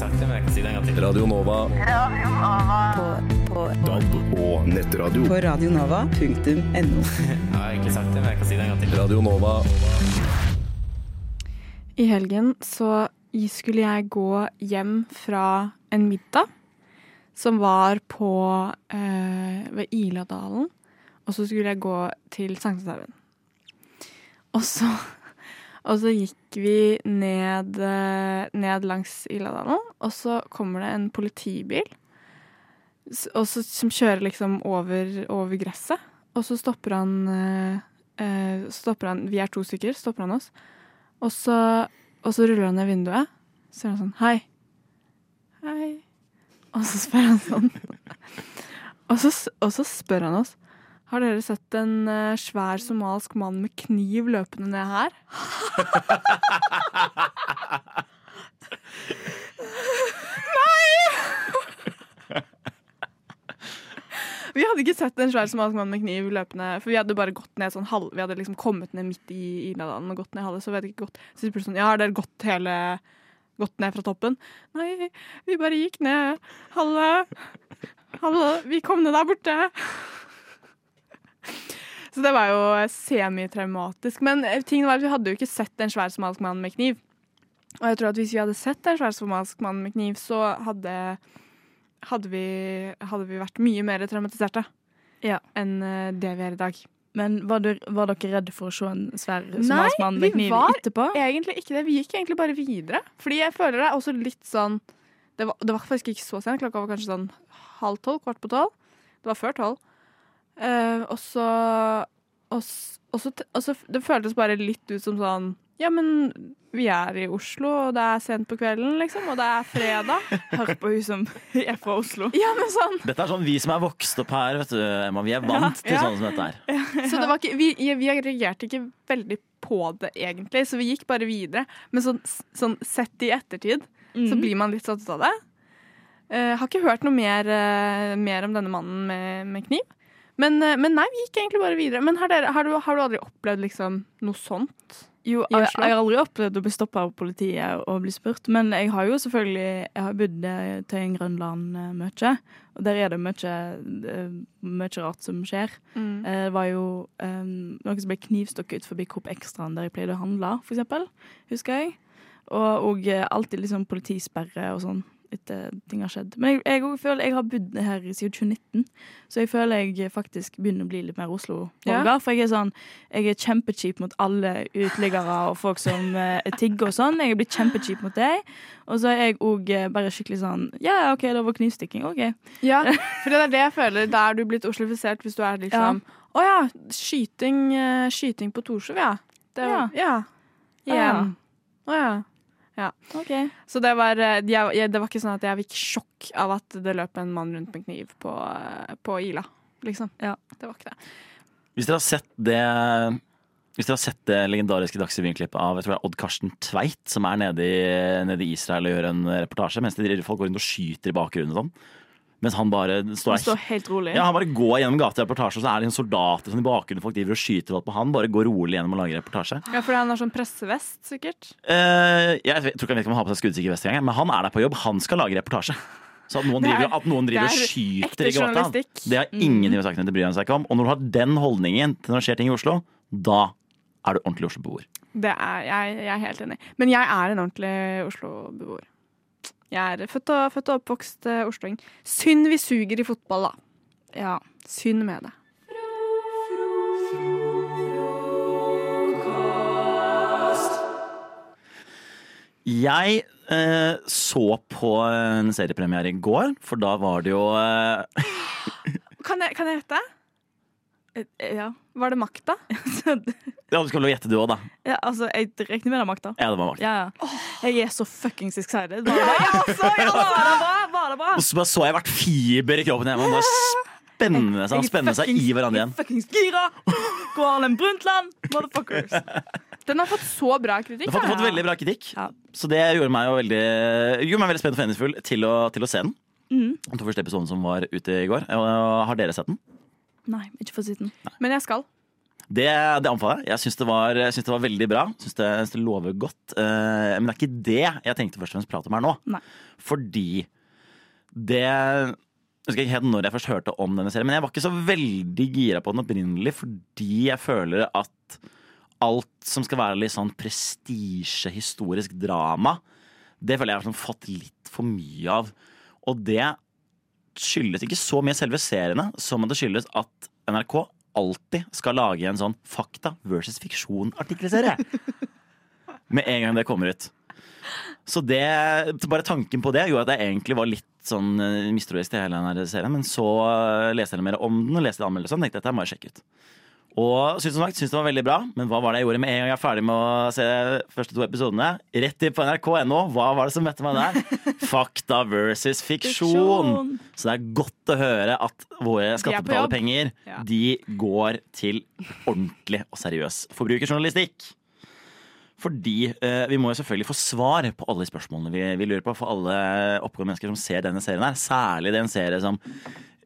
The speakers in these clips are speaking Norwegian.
sagt det, men jeg kan si det en gang til. Radio Nova. På, på, DAB og nettradio. på radionova.no. Jeg har egentlig sagt det, men jeg kan si det en gang til. Radio Nova. I helgen så skulle jeg gå hjem fra en middag som var på eh, ved Iladalen. Og så skulle jeg gå til Sankthanshaugen. Og så, og så gikk vi ned, eh, ned langs Iladalen, og så kommer det en politibil så, som kjører liksom over, over gresset. Og så stopper han, eh, eh, stopper han Vi er to stykker, stopper han oss. Og så, og så ruller han ned vinduet. Så er han sånn Hei. Hei. Og så spør han sånn og, så, og så spør han oss Har dere sett en uh, svær somalisk mann med kniv løpende ned her? Nei! Vi hadde ikke sett en svær somalisk mann med kniv løpende, for vi hadde bare gått ned sånn halv, Vi hadde liksom kommet ned midt i Iladalen og gått ned halve, så vi hadde ikke gått. Så spurte sånn Ja, har dere gått hele Gått ned fra toppen? Nei, vi bare gikk ned halve. Halve. Vi kom ned der borte. Så det var jo semitraumatisk. Men ting tingen var at vi hadde jo ikke sett en svær somalisk mann med kniv. Og jeg tror at hvis vi hadde sett en svær somalisk mann med kniv, så hadde, hadde, vi, hadde vi vært mye mer traumatiserte Ja. enn eh, det vi er i dag. Men var, du, var dere redde for å se en svær somalisk mann med kniv etterpå? Nei, vi var- Egentlig ikke det. Vi gikk egentlig bare videre. Fordi jeg føler det er også litt sånn Det var, det var faktisk ikke så sent. Klokka var kanskje sånn halv tolv, kvart på tolv. Det var før tolv. Eh, og så og, og så, og så Det føltes bare litt ut som sånn Ja, men vi er i Oslo, og det er sent på kvelden, liksom, og det er fredag. Hør på hun som er fra Oslo. Ja, men sånn Dette er sånn vi som er vokst opp her, vet du, Emma. Vi er vant til Ja. sånn som dette her. Så det var ikke, vi, vi reagerte ikke veldig på det, egentlig, så vi gikk bare videre. Men sånn, sånn sett i ettertid, så blir man litt satt ut av det. Uh, har ikke hørt noe mer, uh, mer om denne mannen med, med kniv. Men, eh, men nei, vi gikk egentlig bare videre. Men har, dere, har, du, har du aldri opplevd liksom noe sånt? Jo, jeg, jeg har aldri opplevd å bli stoppa av politiet og bli spurt, men jeg har jo selvfølgelig Jeg har bodd eh, til en Grønland eh, mye, og der er det mye, mye rart som skjer. Mm. Det var jo um, noen som ble knivstukket ut forbi Coop Extraen der jeg pleide å handle, for eksempel. Husker jeg. Og, og alltid liksom politisperre og sånn etter ting har skjedd. Men jeg, jeg føler jeg har bodd her siden 2019, så jeg føler jeg faktisk begynner å bli litt mer Oslo-borger. Ja. For jeg er sånn Jeg er kjempekjip mot alle uteliggere og folk som eh, tigger og sånn. Jeg er blitt kjempekjip mot deg. Og så er jeg òg bare skikkelig sånn Ja, OK, det var knivstikking. OK. Ja, for det er det jeg føler. Da er du blitt oslofisert hvis du er liksom Å ja, skyting, eh, skyting på Torshov, ja. Det, Ja. ja. Igjen. Å ja. OK. Så det var, eh, jeg, det var ikke sånn at jeg fikk sjokk av at det løp en mann rundt med kniv på, eh, på Ila. Liksom. Ja. Det var ikke det. Hvis dere har sett det hvis dere har sett det legendariske Dagsrevyen-klippet av jeg tror det er Odd Karsten Tveit, som er nede i, nede i Israel og gjør en reportasje, mens de, folk går rundt og skyter i bakgrunnen og sånn. Mens han bare står han står helt rolig. Ja, han bare går gjennom gata i reportasje, og så er det en soldater sånn i bakgrunnen. Folk driver og skyter alt på han. Bare går rolig gjennom og lager reportasje. Ja, fordi han har sånn pressevest, sikkert. Eh, jeg jeg, tror ikke han vet om han har på seg skuddsikker vest engang, men han er der på jobb. Han skal lage reportasje. Så at noen driver, er- at noen driver og er skyter i gata, det har ingen med saken til å bry seg ikke om. Og når du har den holdningen til når det skjer ting i Oslo, da er du ordentlig Oslo-beboer. Det er jeg, jeg er helt enig. Men jeg er en ordentlig Oslo-beboer. Jeg er født og, født og oppvokst uh, osloing. Synd vi suger i fotball, da. Ja. Synd med det. Jeg eh, så på en seriepremiere i går, for da var det jo eh, Kan jeg, kan jeg gjette? Eh, Ja. Var det makta? Ja, du skal vel gjette du òg, da. ja, altså, jeg regner med det, Magda. Ja, det var makt. Ja, ja. Jeg er så fuckings excited. Var det bra? Ja, så, ja, var det bra? Var det bra? Og så så jeg hvert fiber i kroppen hjemme. og Bare spenne seg, Jeg er spenne seg i hverandre igjen. jeg er Fuckings gira! Gå Arlen Brundtland, motherfuckers. Den har fått så bra kritikk. Den har fått, fått veldig bra kritikk, Ja. så det gjorde meg jo veldig, gjorde meg veldig spent og forventningsfull til, til å se den. Mm. Den to første episoden som var ute i går. Har dere sett den? Nei, ikke for siden. Men jeg skal. Det, det anbefaler jeg. Jeg syns det, var- det var veldig bra. Syns det, syns det lover godt. Uh, men det er ikke det jeg tenkte først og fremst prate om her nå. Nei. Fordi det Jeg husker ikke helt når jeg først hørte om denne serien, men jeg var ikke så veldig gira på den opprinnelig fordi jeg føler at alt som skal være litt sånn prestisjehistorisk drama, det føler jeg har sånn fått litt for mye av. Og det skyldes ikke så mye selve seriene som at det skyldes at NRK alltid skal lage en sånn fakta versus fiksjon-artikkelserie. Med en gang det kommer ut. Så det, bare tanken på det gjorde at jeg egentlig var litt sånn eh, mistroisk til hele denne serien. Men så eh, leste jeg mer om den og leste anmeldelser og tenkte dette må jeg sjekke ut. Og synes som sagt, synes det var veldig bra, men hva var det jeg gjorde med en gang jeg er ferdig med å se de første to episodene? Rett inn på nrk.no. Hva var det som møtte meg der? Fakta versus fiksjon. Fiksjon. Så det er godt å høre at våre skattebetalerpenger Ja. de går til ordentlig og seriøs forbrukerjournalistikk. Fordi eh, vi må jo selvfølgelig få svar på alle de spørsmålene vi, vi lurer på. For alle oppgående mennesker som ser denne serien her. Særlig den en serie som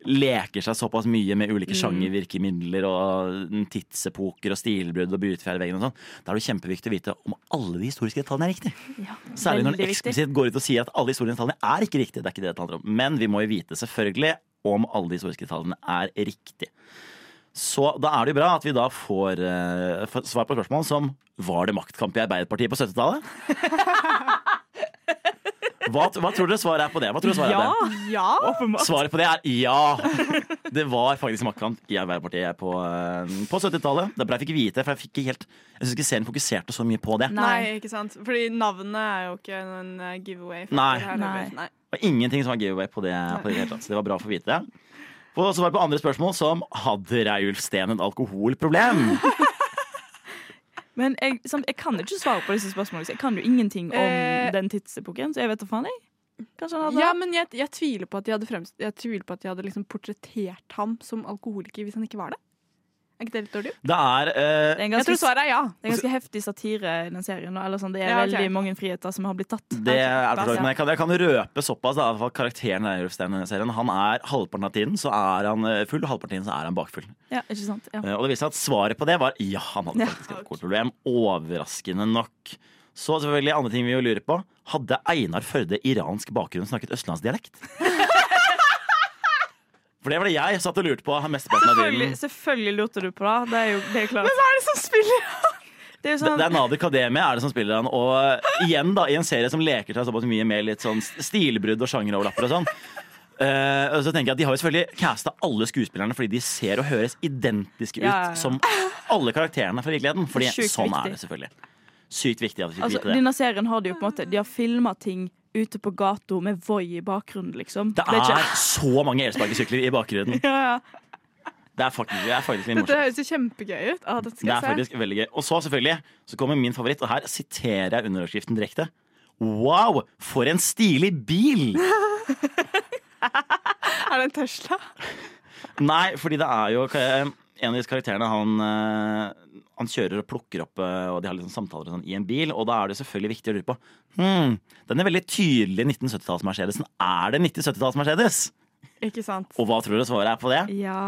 leker seg såpass mye med ulike sjangervirkemidler og tidsepoker og stilbrudd og brytefjær i veggen og sånn. Da er det kjempeviktig å vite om alle de historiske detaljene er riktige. Ja, Særlig når en eksplisitt går ut og sier at alle historiske detaljene er ikke riktige. Det er ikke det det handler om. Men vi må jo vite selvfølgelig om alle de historiske detaljene er riktige. Så da er det jo bra at vi da får, uh, får svar på spørsmål som Var det maktkamp i Arbeiderpartiet på 70-tallet? Hva, hva tror dere svaret er på det? Hva tror dere svaret er på det? Ja! Svaret på det er ja! Det var faktisk maktkamp i Arbeiderpartiet på, eh, på 70-tallet. Det ble jeg fikk vite, for jeg fikk ikke helt Jeg syns ikke serien fokuserte så mye på det. Nei. Ikke sant. Fordi navnet er jo ikke en eh, giveaway. Nei. Her, Nei. Nei. Det var ingenting som var giveaway på det, på det hele tatt. Så det var bra å få vite. det. Få svar på andre spørsmål som hadde Reiulf Steen et alkoholproblem? Men jeg, sant, jeg kan ikke svare på disse spørsmålene. Jeg kan jo ingenting om Eh. den tidsepoken, så jeg vet da faen, jeg. Ja, men jeg, jeg tviler på at de hadde, fremst, på at de hadde liksom portrettert ham som alkoholiker hvis han ikke var det. Er ikke det litt dårlig? Det er uh, Det er en Jeg ganske, tror svaret er ja. det er ganske heftig satire i den serien. Eller sånn, det er Ja, okay. veldig mange friheter som har blitt tatt. Det er for så vidt, Ja. men jeg kan, jeg kan røpe såpass da, at karakteren i serien Han er halvparten av tiden så er han eh, full, og halvparten av tiden så er han bakfull. Ja, ikke sant? Ja. Uh, Og det viste seg at svaret på det var ja, han hadde Ja. faktisk et alkoholproblem. Overraskende nok. Så selvfølgelig andre ting vi jo lurer på. Hadde Einar Førde iransk bakgrunn og snakket østlandsdialekt? For det var det jeg satt og lurte på mesteparten av Selvfølgelig, tiden. selvfølgelig lurte du på det. Det er jo det er klart. Hva er det som spiller? Det er sånn, det er Nadir Kademi er det som spiller han. Og igjen da, i en serie som leker seg såpass mye med litt sånn stilbrudd og sjangeroverlapper og sånn. Uh, og så tenker jeg at De har jo selvfølgelig casta alle skuespillerne fordi de ser og høres identiske ut Ja, ja, ja. som alle karakterene fra virkeligheten. Fordi Det sånn viktig. er det selvfølgelig. Sykt viktig at vi fikk altså, vite det. denne serien har de jo på en måte De har filma ting ute på gata med Voi i bakgrunnen, liksom. Det er er så mange elsparkesykler i bakgrunnen. ja, ja. Det er faktisk, det er faktisk Dette høres jo kjempegøy ut. Ah, Det skal er jeg se. faktisk veldig gøy. Og så selvfølgelig så kommer min favoritt, og her siterer jeg underoverskriften direkte. Wow, for en stilig bil! Er det en Tesla? Nei, fordi det er jo eh, en av disse karakterene han, eh, han kjører og plukker opp eh, Og de har liksom samtaler sånn, i en bil, og da er det selvfølgelig viktig å lure på hmm, Den er veldig tydelig 1970-talls-Mercedesen. Er det 1970-talls-Mercedes? Ikke sant? Og hva tror du svaret er på det? ja.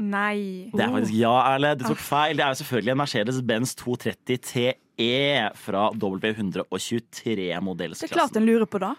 Nei. Det er faktisk ja, Erle. Du tok feil. Det er jo selvfølgelig en Mercedes-Benz 230 TE fra Det er klart W123-modellsklassen. en lurer på det.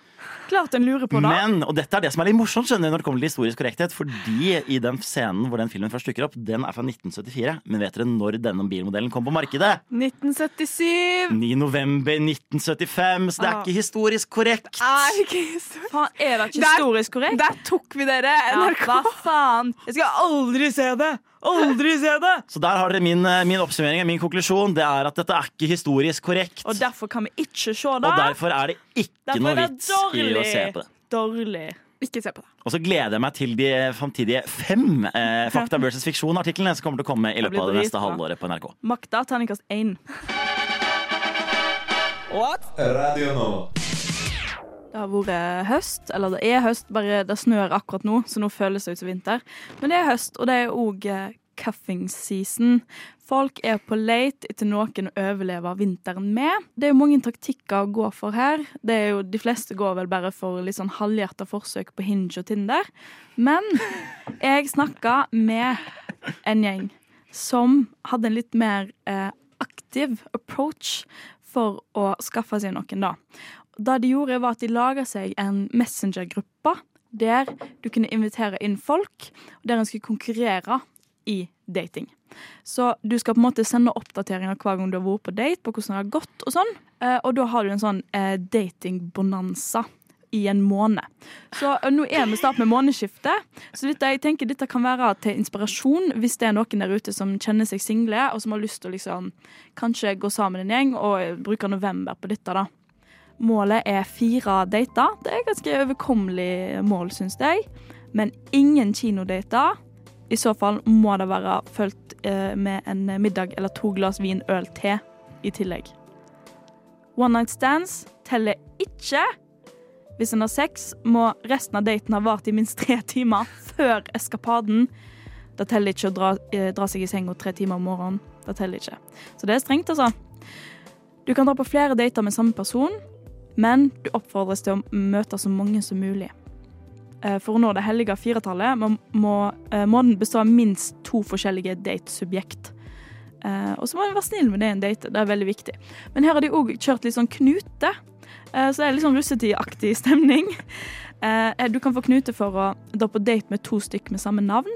Klart en lurer på det. Men, og dette er det som er litt morsomt skjønner du, når det kommer til historisk korrekthet, fordi i den scenen hvor den filmen først dukker opp, den er fra 1974. Men vet dere når denne bilmodellen kom på markedet? 1977 9. november 1975, så det er Ah. ikke historisk korrekt. er ikke historisk Faen, er det ikke historisk korrekt? Der tok vi dere! Ja, hva faen? Jeg skal aldri se det! Aldri se det! Så der har dere min, eh, min oppsummering, min konklusjon. Det er at dette er ikke historisk korrekt. Og derfor kan vi ikke se det. Og derfor er det ikke Derfor noe det vits i å se på det. Dårlig. Ikke se på det. Og så gleder jeg meg til de framtidige fem eh, Fakta versus fiksjon-artiklene som kommer til å komme i løpet av det neste halvåret på NRK. Makta terningkast én. Radio Nova. Det har vært høst, eller det er høst, bare det snør akkurat nå, så nå føles det ut som vinter. Men det er høst, og det er òg cuffing season. Folk er på leit etter noen å overleve vinteren med. Det er jo mange taktikker å gå for her. Det er jo, de fleste går vel bare for litt sånn halvhjerta forsøk på Hinge og Tinder. Men jeg snakka med en gjeng som hadde en litt mer eh, aktiv approach for å skaffe seg noen, da. Det de gjorde, var at de laga seg en messengergruppe der du kunne invitere inn folk, der en skulle konkurrere i dating. Så du skal på en måte sende oppdateringer hver gang du har vært på date, på hvordan det har gått og sånn. Eh, og da har du en sånn eh, datingbonanza i en måned. Så eh, nå er vi snart med månedsskiftet, så dette, jeg tenker dette kan være til inspirasjon hvis det er noen der ute som kjenner seg single, og som har lyst til å liksom kanskje gå sammen en gjeng og bruke november på dette, da. Målet er fire dater. Det er ganske overkommelig mål, syns jeg. Men ingen kinodater. I så fall må det være fulgt eh, med en middag eller to glass vin, øl, te i tillegg. One night stands teller ikke. Hvis en har sex, må resten av daten ha vart i minst tre timer før eskapaden. Det teller ikke å dra, eh, dra seg i senga tre timer om morgenen. Det teller ikke. Så det er strengt, altså. Du kan dra på flere dater med samme person, men du oppfordres til å møte så mange som mulig. Eh, For å nå det hellige firetallet må, må, eh, den bestå av minst to forskjellige datesubjekt. Eh, Og så må en være snill med det en date. Det er veldig viktig. Men her har de òg kjørt litt sånn knute. Eh, Så det er litt sånn russetidaktig stemning. Eh, Du kan få knute for å dra på date med to stykk med samme navn.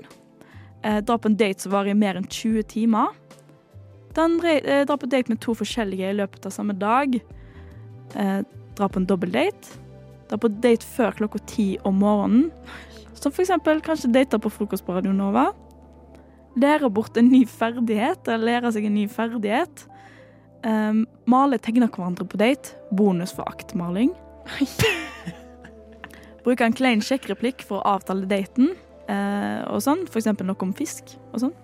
Eh, Dra på en date som varer i mer enn 20 timer. Eh, Dra på date med to forskjellige i løpet av samme dag. Dra på en dobbeldate. Dra på date før klokka ti om morgenen. Som eksempel kanskje date på frokost på Radio Nova. Lære bort en ny ferdighet, eller lære seg en ny ferdighet. Um, male tegner hverandre på date. Bonus for aktmaling. Bruke en klein sjekkreplikk for å avtale daten. uh, og sånn. Eksempel noe om fisk og sånn.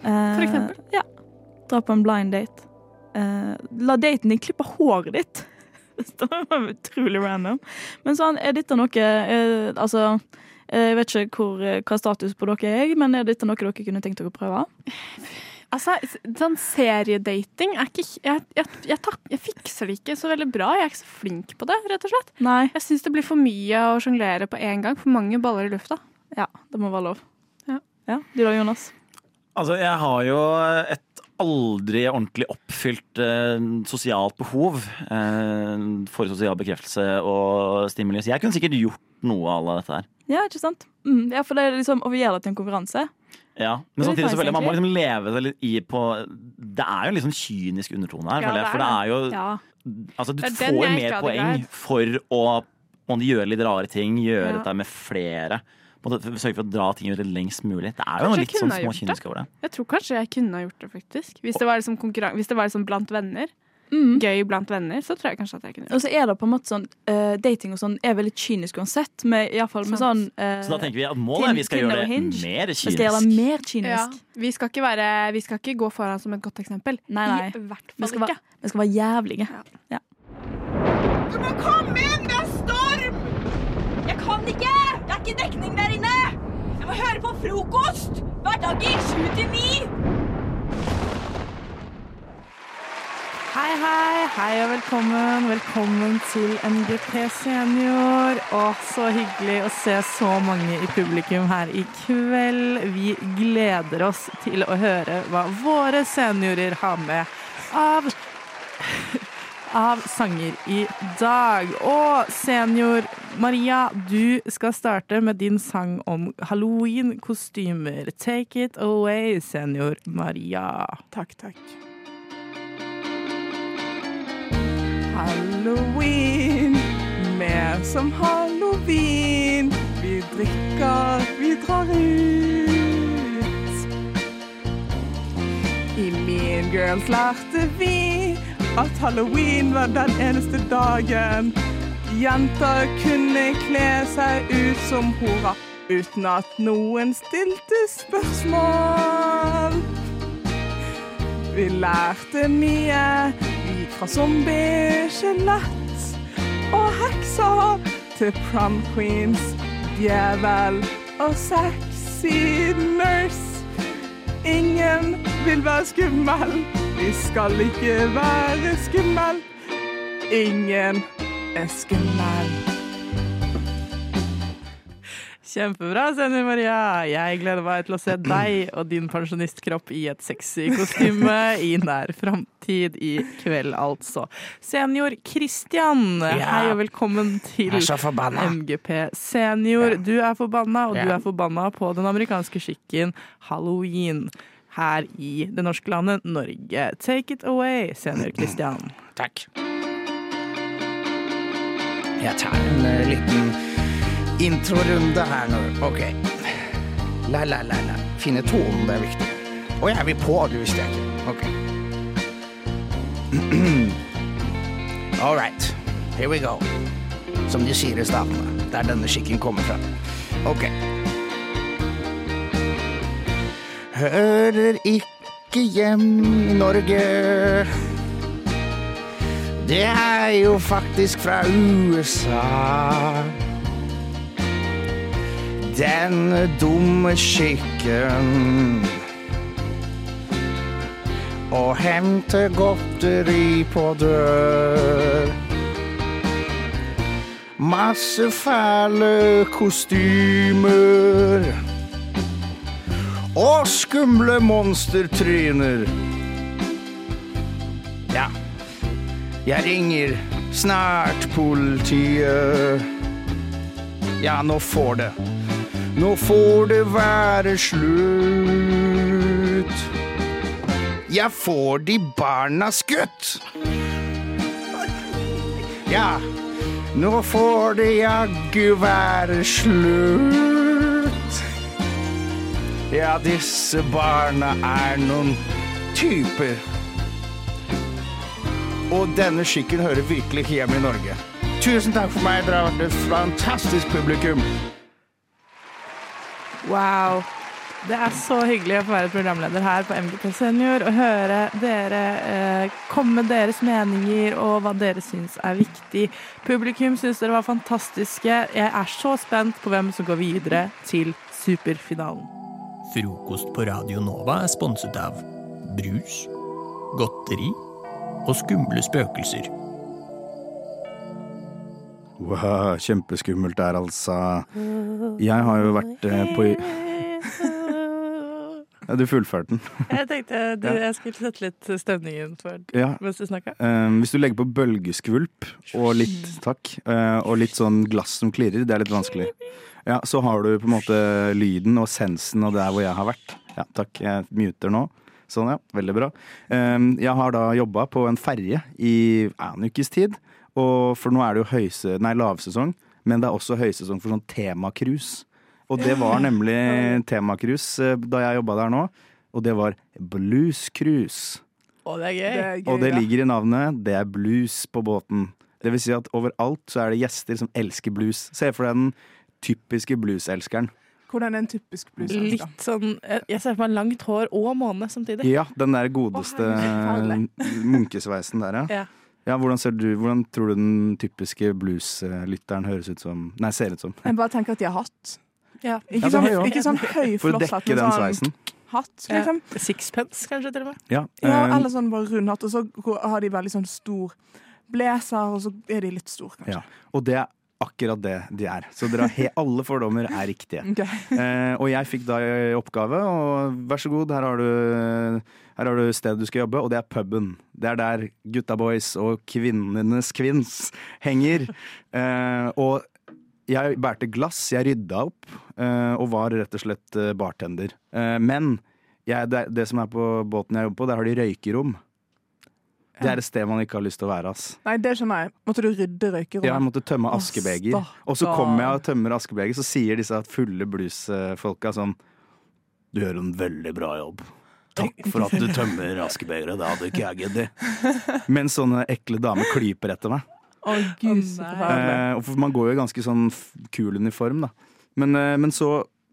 Uh, For eksempel? Ja. Dra på en blind date. Uh, la daten din klippe håret ditt. Det var utrolig random. Men sånn, er dette noe er, Altså, jeg vet ikke hvor, eh, hva status på dere er, men er dette noe dere kunne tenkt dere å prøve? Altså, sånn seriedating er ikke jeg, jeg, jeg, tak, jeg fikser det ikke så veldig bra. Jeg er ikke så flink på det, rett og slett. Nei. Jeg syns det blir for mye å sjonglere på én gang. For mange baller i lufta. Ja, det må være lov. Ja. ja du da, Jonas? Altså, jeg har jo et aldri ordentlig oppfylt eh, sosialt behov eh, for sosial bekreftelse og stimulus. Jeg kunne sikkert gjort noe av dette her. Ja, ikke sant? Mm, ja, for det er liksom, Og vi gjør det til en konkurranse. Ja, Men samtidig så føler jeg man må liksom leve seg litt i på Det er jo en litt sånn kynisk undertone her. Ja, føler jeg, er for det er jo Ja. Altså, du får mer poeng for å gjøre litt rare ting, gjøre Ja. dette med flere. Sørge for å dra ting ut lengst mulig. Det er jo Kanskje litt sånn småkynisk over det. Jeg tror kanskje jeg kunne ha gjort det, faktisk. Hvis det var liksom, hvis det var liksom blant venner. Mm. Gøy blant venner, så tror jeg kanskje at jeg kunne gjort det. Og så er det på en måte sånn uh, Dating og sånn er veldig kynisk uansett. Med, i fall med sånn uh, Så da tenker vi at målet er at vi skal gjøre det mer mer Vi skal gjøre det kynisk. mer kynisk. Ja, vi, skal ikke være, vi skal ikke gå foran som et godt eksempel. Nei, nei. I hvert Vi fall skal, ikke. være, vi skal være jævlige. Ja. Du må komme inn! Det er storm! Jeg kan ikke! Er ikke dekning der inne! Jeg må høre på frokost! Hverdager 7 til 9! Hei, hei, hei og velkommen. Velkommen til MGP Senior. Å, så hyggelig å se så mange i publikum her i kveld. Vi gleder oss til å høre hva våre seniorer har med av av sanger i dag. Og senior Maria, du skal starte med din sang om halloween-kostymer. Take it away, senior Maria. Takk, takk. Halloween, mer som halloween. Vi drikker, vi drar ut. I Mean Girls lærte vi at halloween var den eneste dagen jenter kunne kle seg ut som horer uten at noen stilte spørsmål. Vi lærte mye, vi gikk fra zombie, skjelett og hekser til prom queens, djevel og sexy nurse. Ingen vil være skummel, vi skal ikke være skummel. Ingen er skummel. Kjempebra, Senior Maria. Jeg gleder meg til å se deg og din pensjonistkropp i et sexy kostyme i nær framtid i kveld, altså. Senior Christian, hei og velkommen til. MGP Senior. Du er forbanna, og du er forbanna på den amerikanske skikken halloween her i det norske landet Norge. Take it away, Senior Christian. Takk. Jeg tar en eh, liten introrunde her nå. OK. La, la, la, la. Finne tonen, det er viktig. Og jeg er vi på, det visste jeg ikke. OK. All right. Here we go. Som de sier i statene, der denne skikken kommer fra. OK. Hører ikke hjem i Norge. Det er jo faktisk fra USA. Den dumme skikken å hente godteri på dør. Masse fæle kostymer og skumle monstertryner. Ja. Jeg ringer snart politiet. Ja, nå får det. Nå får det være slutt. Jeg får de barna skutt. Ja, nå får det jaggu være slutt. Ja, disse barna er noen typer. Og denne skikken hører virkelig hjemme i Norge. Tusen takk for meg, dere har vært et fantastisk publikum. Wow. Det er så hyggelig å få være programleder her på MGP Senior og høre dere eh, komme med deres meninger og hva dere syns er viktig. Publikum syns dere var fantastiske. Jeg er så spent på hvem som går videre til superfinalen. Frokost på Radio Nova er sponset av brus, godteri og skumle spøkelser. Wow, kjempeskummelt der, altså. Jeg har jo vært eh, på ja, Du fullførte den. Jeg tenkte du, jeg skulle sette litt stemningen for Ja. mens du snakka. Um, hvis du legger på bølgeskvulp og litt takk, uh, og litt sånn glass som klirrer, det er litt vanskelig. Ja, Så har du på en måte lyden og sensen og der hvor jeg har vært. Ja, takk. Jeg muter nå. Sånn, ja. Veldig bra. Um, jeg har da jobba på en ferje i en ukes tid. Og for nå er det jo høyse, nei, lavsesong, men det er også høysesong for sånn temakrus. Og det var nemlig temacruise eh, da jeg jobba der nå. Og det var bluescruise. Å, det er gøy. Og det ligger i navnet. Det er blues på båten. Det vil si at overalt så er det gjester som elsker blues. Se for deg den typiske blueselskeren. Hvordan er en typisk blueselsker? Litt sånn Jeg ser for meg langt hår og måne samtidig. Ja, den der godeste munkesveisen der, ja. Ja. Ja, hvordan, ser du, hvordan tror du den typiske blueslytteren høres ut som Nei, ser ut som? Jeg bare tenker at de har hatt. Ja. Ikke, Ja, sånn, har jeg ikke sånn høyflosshatt. For å dekke den sånn sveisen. hatt, liksom. Sixpence, kanskje, til og med. Ja, Ja, eh, eller sånn bare rund hatt, og så har de veldig sånn stor blazer, og så er de litt store, kanskje. ja. Og det er akkurat det de er. Så alle fordommer er riktige. Okay. Eh, og jeg fikk da i oppgave, og vær så god, her har du her har du stedet du skal jobbe, og det er puben. Det er der gutta boys og kvinnenes kvinns henger. Eh, og jeg bærte glass, jeg rydda opp, eh, og var rett og slett eh, bartender. Eh, men jeg, det, det som er på båten jeg jobber på, der har de røykerom. Det er et sted man ikke har lyst til å være, ass. Nei, det skjønner jeg. Måtte du rydde røykerommet? Ja, jeg måtte tømme askebeger. Og så kommer jeg og tømmer askebeger, så sier disse fulle bluesfolka sånn Du gjør en veldig bra jobb. Takk for at du tømmer askebegeret, det hadde ikke jeg giddet. Mens sånne ekle damer klyper etter meg. Å, gud, så forferdelig. Eh, man går jo i ganske sånn kul uniform, da. Men, eh, men så,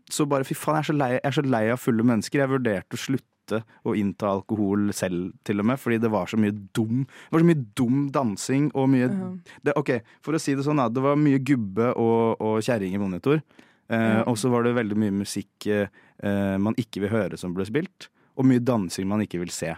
så bare fy faen, jeg er, så lei, jeg er så lei av fulle mennesker. Jeg vurderte å slutte å innta alkohol selv, til og med, fordi det var så mye dum Det var så mye dum dansing og mye det, Ok, for å si det sånn. Det var mye gubbe og, og kjerring i monitor. Eh, Og så var det veldig mye musikk eh, man ikke vil høre som ble spilt. Og mye dansing man ikke vil se.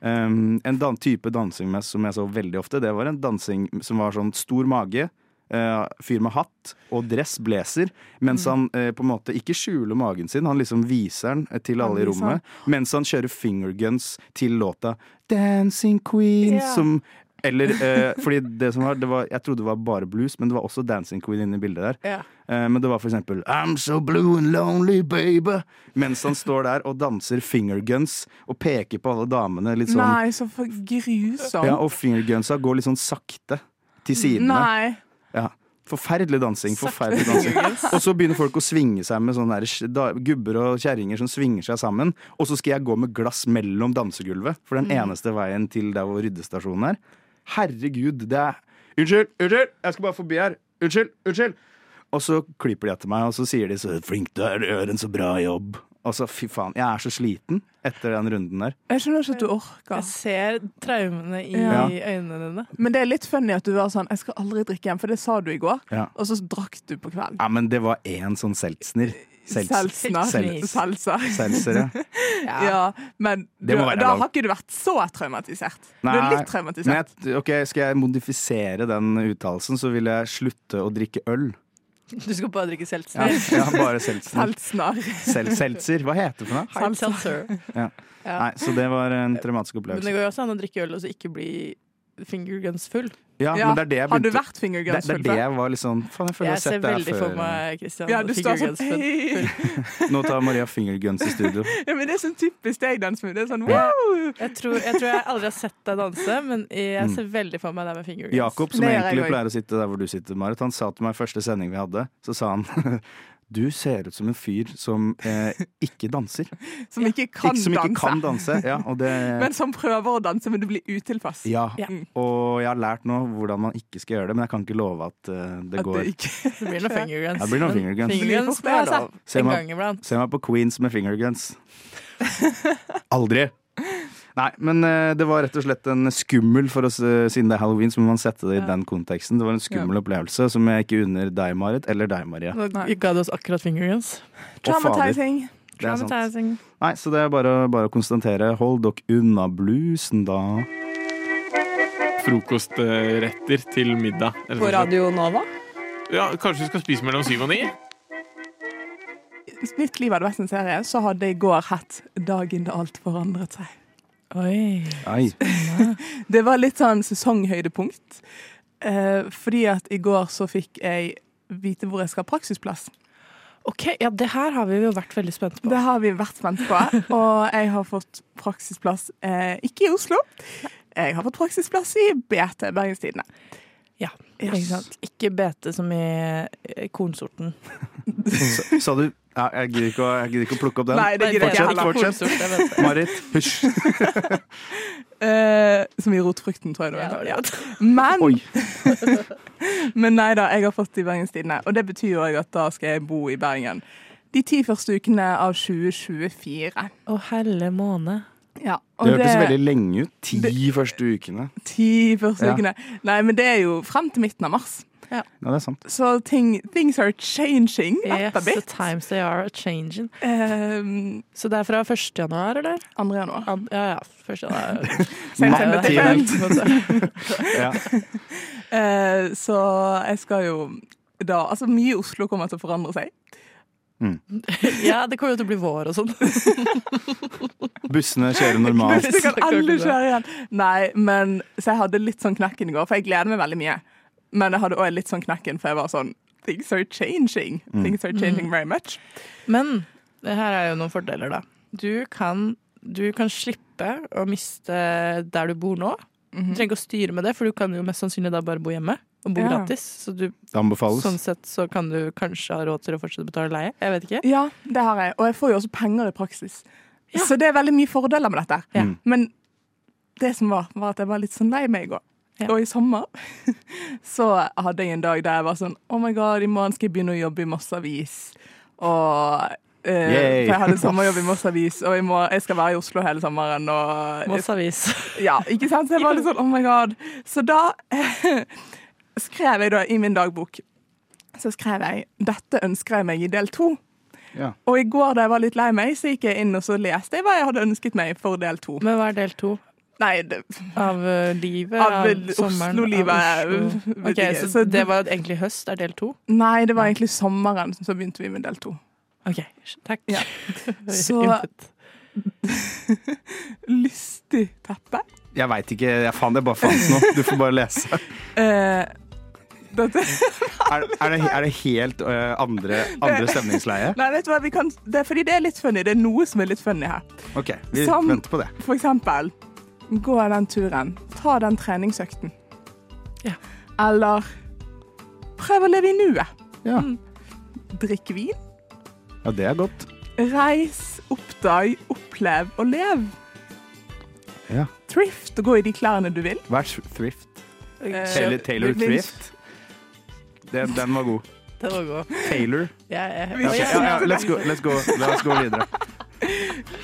Um, en dan type dansing med, som jeg så veldig ofte, det var en dansing som var sånn stor mage, fyr med hatt og dress, blazer, mens han eh, på en måte ikke skjuler magen sin, han liksom viser den eh, til alle i rommet, mens han kjører fingerguns til låta 'Dancing Queen', yeah. som eller eh, fordi det som var, det var Jeg trodde det var bare blues, men det var også Dancing Queen inne i bildet der. Yeah. Eh, men det var for eksempel I'm so blue and lonely, baby. Mens han står der og danser fingerguns og peker på alle damene litt sånn. Nei, så grusomt. Ja, og fingergunsa går litt sånn sakte til sidene. Nei. Ja. Forferdelig dansing. forferdelig dansing Og så begynner folk å svinge seg med sånne der, gubber og kjerringer som svinger seg sammen. Og så skal jeg gå med glass mellom dansegulvet, for den Mm. eneste veien til der hvor ryddestasjonen er. Herregud, det er Unnskyld, unnskyld, jeg skal bare forbi her. Unnskyld, unnskyld. Og så klyper de etter meg, og så sier de så flink du er, du gjør en så bra jobb. Og så fy faen, jeg er så sliten etter den runden der. Jeg skjønner ikke at du orker. Jeg ser traumene i Ja. øynene dine. Men det er litt funny at du var sånn 'jeg skal aldri drikke igjen', for det sa du i går. Ja. Og så drakk du på kvelden. Ja, men det var én sånn seltsner. Sels- Selsner. Sel- Seltzer. Seltzer, ja. Ja, men du, da lov. har ikke du vært så traumatisert. Du er litt traumatisert. jeg, ok, Skal jeg modifisere den uttalelsen, så vil jeg slutte å drikke øl. Du skal bare drikke Ja, seltzer. ja bare seltzer. Seltsner. Sel seltzer. Hva heter det for noe? Seltzer. Ja. Ja. Nei, så det var en traumatisk opplevelse. Men det går jo også an å drikke øl og så ikke bli fingerguns full. Ja, Ja, men det er det jeg har du vært fingerguns det, det er det jeg var sånn Faen, jeg føler jeg Jeg har ser sett det veldig for meg Christian Ja, du står sånn hey. Nå tar Maria fingerguns i studio. Ja, men det er sånn typisk deg, den Det er sånn wow! Jeg tror, jeg tror jeg aldri har sett deg danse, men jeg Mm. ser veldig for meg deg med fingerguns. Jakob, som egentlig pleier å sitte der hvor du sitter, Marit, han sa til meg første sending vi hadde, så sa han Du ser ut som en fyr som eh, ikke danser. Som ikke kan ikke, som ikke danse. kan danse. Ja, og det, Men som prøver å danse, men du blir utilpass. ja. Ja. Og jeg har lært nå hvordan man ikke skal gjøre det, men jeg kan ikke love at uh, det At går. det ikke Det blir noen fingerguns. Det blir noen fingerguns. Fingerguns. Se meg- Se meg på Queens med fingerguns. Aldri! Nei, men eh, det var rett og slett en skummel, for oss, siden det er halloween, så må man sette det i Ja. den konteksten. Det var en skummel opplevelse som jeg ikke unner deg, Marit, eller deg, Maria. Ga du oss akkurat fingerguns. Traumatizing. Det er sant. Traumatizing. Nei, så det er bare, bare å konstatere. Hold dere unna bluesen, da. Frokostretter til middag. På. Radio Nova? Ja, kanskje vi skal spise mellom syv og ni? Hvis mitt liv hadde vært en serie, så hadde i går hatt 'Dagen da alt forandret seg'. Oi. Det var litt sånn sesonghøydepunkt. Eh, fordi at i går så fikk jeg vite hvor jeg skal ha praksisplass. Ok, ja, det her har vi jo vært veldig spent på. Det har vi vært spent på. Og jeg har fått praksisplass eh, ikke i Oslo. Jeg har fått praksisplass i BT, Bergenstidene. Ja, ikke sant. Ikke BT som i eh, kornsorten. Sa, du ja, Jeg gidder ikke, å- jeg gidder ikke å plukke opp den. Nei, det gidder ikke jeg fortsett, fortsett. Det. Marit, hysj. uh, som i rotfrukten, tror jeg det var. ja. Men, men nei da, jeg har fått i Bergenstidene. Og det betyr jo at da skal jeg bo i Bergen de ti første ukene av 2024. Å, helle måne. Ja, og Det hørtes veldig lenge ut. Ti første ukene. Ti første Ja. ukene. Nei, men det er jo frem til midten av mars. Ja, det er sant. Så ting, things are changing Yes, the bit. times they are changing. Um, Så det er fra 1. januar, eller? 2. januar. An ja, ja. 1. januar. September til Nei, jul. det er helt- Ja. Eh, så jeg skal jo da Altså, mye i Oslo kommer til å forandre seg. Ja, det kommer jo til å bli vår og sånn. Bussene kjører normalt. Bussene kan alle kjøre igjen. Nei, men Så jeg hadde litt sånn knekken i går, for jeg gleder meg veldig mye. Men jeg hadde òg litt sånn knekken, for jeg var sånn Things are changing. Mm. Things are changing very much. Men det her er jo noen fordeler, da. Du kan, du kan slippe å miste der du bor nå. Du Mhm. trenger ikke å styre med det, for du kan jo mest sannsynlig da bare bo hjemme og bo Ja. gratis. Så du, anbefales. sånn sett så kan du kanskje ha råd til å fortsette å betale leie. Jeg vet ikke. Ja, det har jeg. Og jeg får jo også penger i praksis. Så det er veldig mye fordeler med dette. Ja. Mm. Men det som var, var at jeg var litt sånn lei meg i går. Ja. Og i sommer så hadde jeg en dag der jeg var sånn Oh my god, i morgen skal jeg begynne å jobbe i Moss Avis. Og eh, Yay. For jeg hadde sommerjobb i Moss Avis, og jeg, må, jeg skal være i Oslo hele sommeren. Og Moss Avis. ja, ikke sant? Så jeg var litt sånn, oh my god. Så da skrev jeg da i min dagbok Så skrev jeg dette ønsker jeg meg i del to. Ja. Og i går da jeg var litt lei meg, så gikk jeg inn og så leste jeg hva jeg hadde ønsket meg for del to. Men hva er del to? Nei, det, Av eh, livet? Av Av, sommeren? Oslo-livet, Oslo. Okay, så, Så det var egentlig høst, er del to? Nei, det var egentlig sommeren, så begynte vi med del to. OK, takk. Ja. Så Lystig teppe. Jeg veit ikke. Jeg faen, det bare fantes nå. Du får bare lese. Eh, dette Er, er, det, er det helt øh, andre, andre stemningsleie? Nei, vet du hva, vi kan, det er fordi det er litt funny. Det er noe som er litt funny her. OK, vi Som- venter på det. For eksempel, gå den turen. Ta den treningsøkten. Eller prøv å leve i nuet. Ja. Drikk vin. Ja, det er godt. Reis, oppdag, opplev og lev. Ja. Thrift og gå i de klærne du vil. Er thrift? Eh, Taylor, Taylor Thrift? Den, den var god. Den var god. Taylor. Ja, Ja, ja, ja, let's go, let's go. La oss gå videre.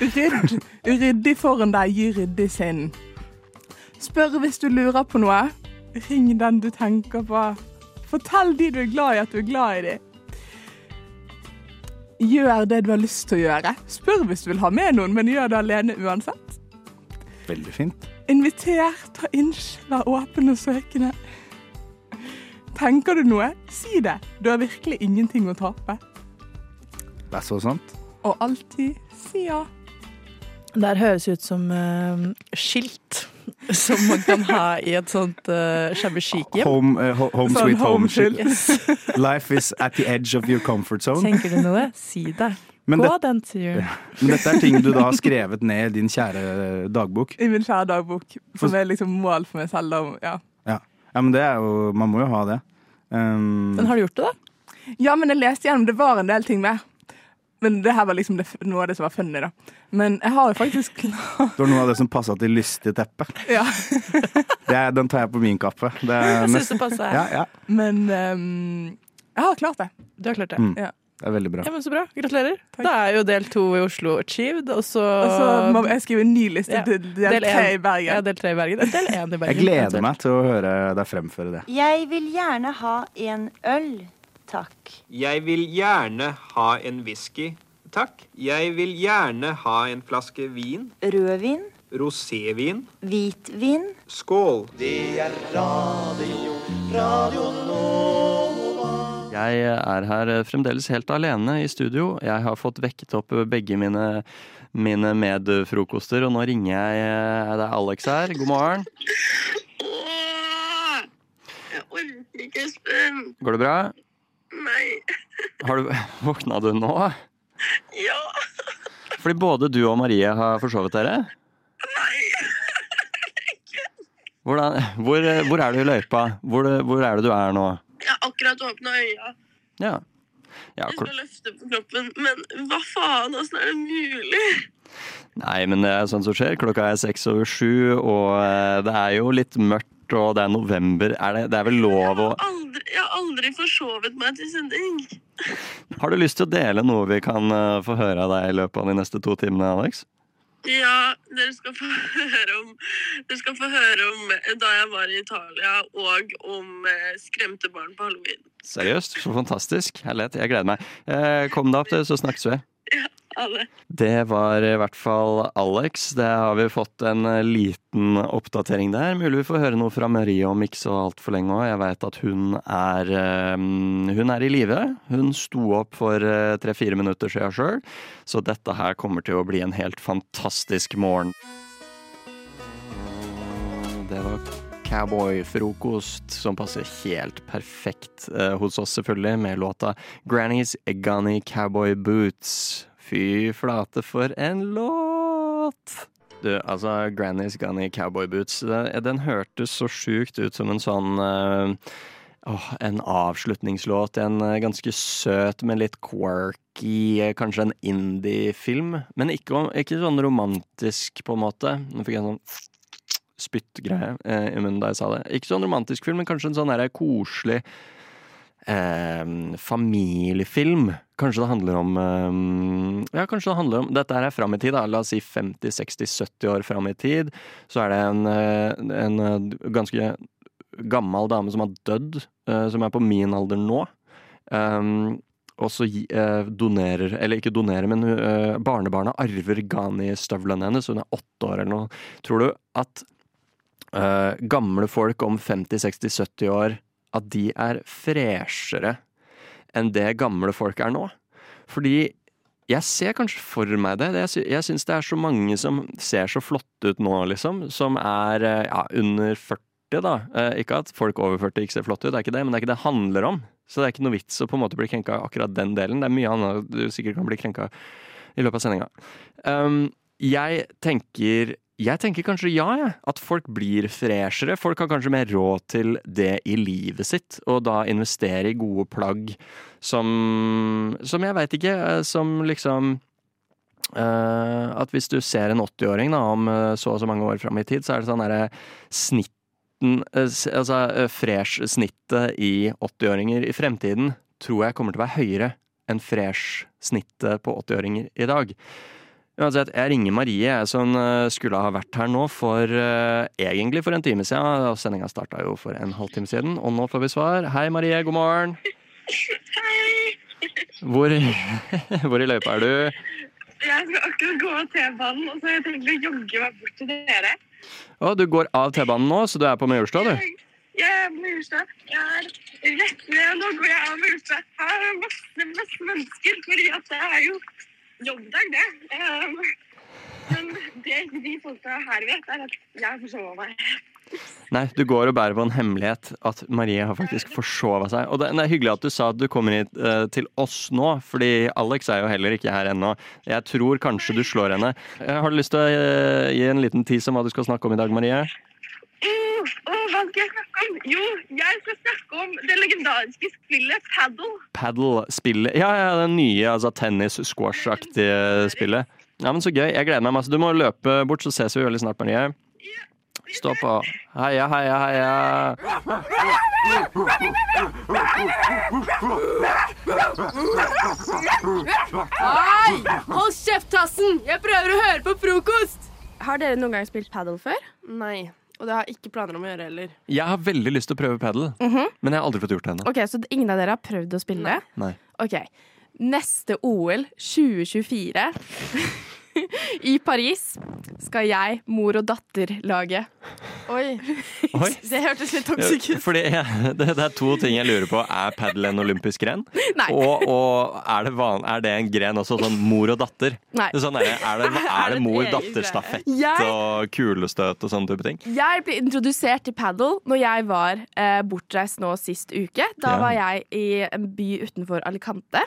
Rydd. Ryddig foran deg, gi ryddig sinn. Spør hvis du lurer på noe. Ring den du tenker på. Fortell de du er glad i at du er glad i de. Gjør det du har lyst til å gjøre. Spør hvis du vil ha med noen, men gjør det alene uansett. Veldig fint. Inviter, ta inch, vær åpen og søkende. Tenker du noe, si det. Du har virkelig ingenting å tape. Det er så sant. Og alltid si ja. Det høres ut som uh, skilt som man kan ha i et sånt uh, shabby chic-hjem. Home, uh, home Sånn sweet home. home-skyld. Yes. Life is at the edge of your comfort zone. Tenker du noe? Si det. Men Gå det- den turen. Men dette er ting du da har skrevet ned i din kjære dagbok. I min kjære dagbok, som er liksom mål for meg selv. da, Ja. Ja, ja men det er jo Man må jo ha det. Um, Men har du gjort det, da? ja, men jeg leste gjennom. Det var en del ting med. Men det her var liksom det, noe av det som var funny, da. Men jeg har jo faktisk det var noe av det som passa til lystig teppe. Ja. Det den tar jeg på min kappe. Det er Jeg syns nest- det passer. Ja, ja. Men um, jeg har klart det. Du har klart det. Mm. Ja. Det er veldig bra. Ja, men Så bra. Gratulerer. Da er jo del to i Oslo achieved, og så må jeg skrive en ny liste Ja. Del tre i Bergen. Ja, del tre i Bergen. Del én i Bergen. Jeg gleder meg til å høre deg fremføre det. Jeg vil gjerne ha en øl, takk. Jeg vil gjerne ha en whisky, takk. Jeg vil gjerne ha en flaske vin. Rødvin, Rosévin. hvitvin. Skål. Det er radio, radio Nova. Jeg er her fremdeles helt alene i studio. Jeg har fått vekket opp begge mine, mine medfrokoster, og nå ringer jeg Det er Alex her. God morgen. Jeg orker ikke, Espen. Går det bra? Nei. Har du Våkna du nå? Ja. Fordi både du og Marie har forsovet dere? Hvordan, hvor, hvor er du i løypa? Hvor, hvor er det du er nå? Jeg har akkurat åpna øya. Ja. ja Jeg skal løfte på kroppen, men hva faen? Åssen er det mulig? Nei, men det er sånt som skjer. Klokka er seks over sju, og eh, det er jo litt mørkt, og det er november. Er det, det er vel lov å jeg har aldri forsovet meg til sending. Har du lyst til å dele noe vi kan eh, få høre av deg i løpet av de neste to timene, Alex? Ja, dere skal få høre om Dere få høre om eh, da jeg var i Italia, og om eh, skremte barn på halloween. Seriøst? Så fantastisk. Herlighet. Jeg gleder meg. Kom deg opp, så snakkes vi. Alle. Det var i hvert fall Alex. Det har vi fått en eh, liten oppdatering der. Mulig vi får høre noe fra Marie om ikke så altfor lenge òg. Jeg veit at hun er eh, Hun er i live. Hun sto opp for eh, tre-fire minutter siden sjøl, så dette her kommer til å bli en helt fantastisk morgen. Det var cowboyfrokost som passer helt perfekt eh, hos oss, selvfølgelig, med låta 'Granny's Gunny Cowboy Boots'. Fy flate, for en låt! Du, altså, Granny's Gunny Cowboy Boots, den, den hørtes så sjukt ut som en sånn eh, Åh, en avslutningslåt. En eh, ganske søt, men litt quirky, eh, kanskje en indie-film. Men ikke, ikke sånn romantisk, på en måte. Nå fikk jeg en sånn spyttgreie eh, i munnen da jeg sa det. Ikke sånn romantisk film, men kanskje en sånn koselig eh, familiefilm. Kanskje det handler om eh, Ja, kanskje det handler om Dette er fram i tid, da. La oss si 50-60-70 år fram i tid. Så er det en, eh, en eh, ganske gammel dame som har dødd, eh, som er på min alder nå. Um, og så eh, donerer, eller ikke donerer, men barnebarna arver Ghani-støvlene hennes. Hun er åtte år eller noe. Tror du at gamle folk om 50-60-70 år, at de er freshere enn det gamle folk er nå? Fordi jeg ser kanskje for meg det. Jeg, sy syns det er så mange som ser så flotte ut nå, liksom. Som er eh, ja, under 40, da. Eh, ikke at folk over 40 ikke ser flotte ut, det er ikke det, men det er ikke det det handler om. Så det er ikke noe vits å på en måte bli krenka akkurat den delen. Det er mye annet du sikkert kan bli krenka i løpet av sendinga. Um, jeg tenker jeg tenker kanskje ja, jeg. At folk blir freshere. Folk har kanskje mer råd til det i livet sitt, og da investere i gode plagg som Som jeg veit ikke, eh, som liksom uh, At hvis du ser en 80-åring om eh, så og så mange år fram i tid, så er det sånn derre snitten uh, Altså fresh-snittet i 80-åringer i fremtiden tror jeg kommer til å være høyere enn fresh-snittet på 80-åringer i dag. Uansett, jeg ringer Marie, jeg som eh, skulle ha vært her nå for uh, egentlig for en time siden. og Sendinga starta jo for en halvtime siden, og nå får vi svar. Hei, Marie, god morgen. Hvor, hvor i løypa er du? Jeg skal akkurat gå av T-banen, og så har jeg tenkt å jogge meg bort til dere. Å, du går av T-banen nå, så du er på Majorstua, du? Jeg er på Majorstua. Jeg er rett ned. Nå går jeg av Majorstua. Her er masse, masse mennesker, fordi at det er jo jobbdag, det. Um, men det de folka her vet, er at jeg forsova meg. Nei, du går og bærer på en hemmelighet at Marie har faktisk forsova seg. Og det, det er hyggelig at du sa at du kommer hit uh, til oss nå, fordi Alex er jo heller ikke her ennå. Jeg tror kanskje du slår henne. Eh, har du lyst til å uh, gi en liten tis om hva du skal snakke om i dag, Marie? Å, hva skal jeg snakke om? Jo, jeg skal snakke om det legendariske spillet paddle. Paddle-spillet Ja, ja, det nye altså tennis-squash-aktige spillet. Ja, men Så gøy. Jeg gleder meg masse. Du må løpe bort, så ses vi veldig snart, Marie. Stå på. Heia, heia, heia. Hei! Hold kjeft, Tassen! Jeg prøver å høre på frokost! Har dere noen gang spilt paddle før? Nei. Og det har jeg ikke planer om å gjøre heller. Jeg har veldig lyst til å prøve padel, -hmm. men jeg har aldri fått gjort det ennå. Ok, Så ingen av dere har prøvd å spille Nei. Nei. Ok. Neste OL 2024 i Paris skal jeg mor og datter lage. Oi. Oi. Det hørtes litt toxic ut. Fordi jeg, det, det er to ting jeg lurer på. Er padel en olympisk gren? Nei. Og, og er, det van, er det en gren også, sånn mor og datter? Nei. Det er, sånn, er, det, er, det, Er det mor-datter-stafett? Jeg- og kulestøt og sånne type ting? Jeg ble introdusert til padel når jeg var eh, bortreist nå sist uke. Da Ja. var jeg i en by utenfor Alicante.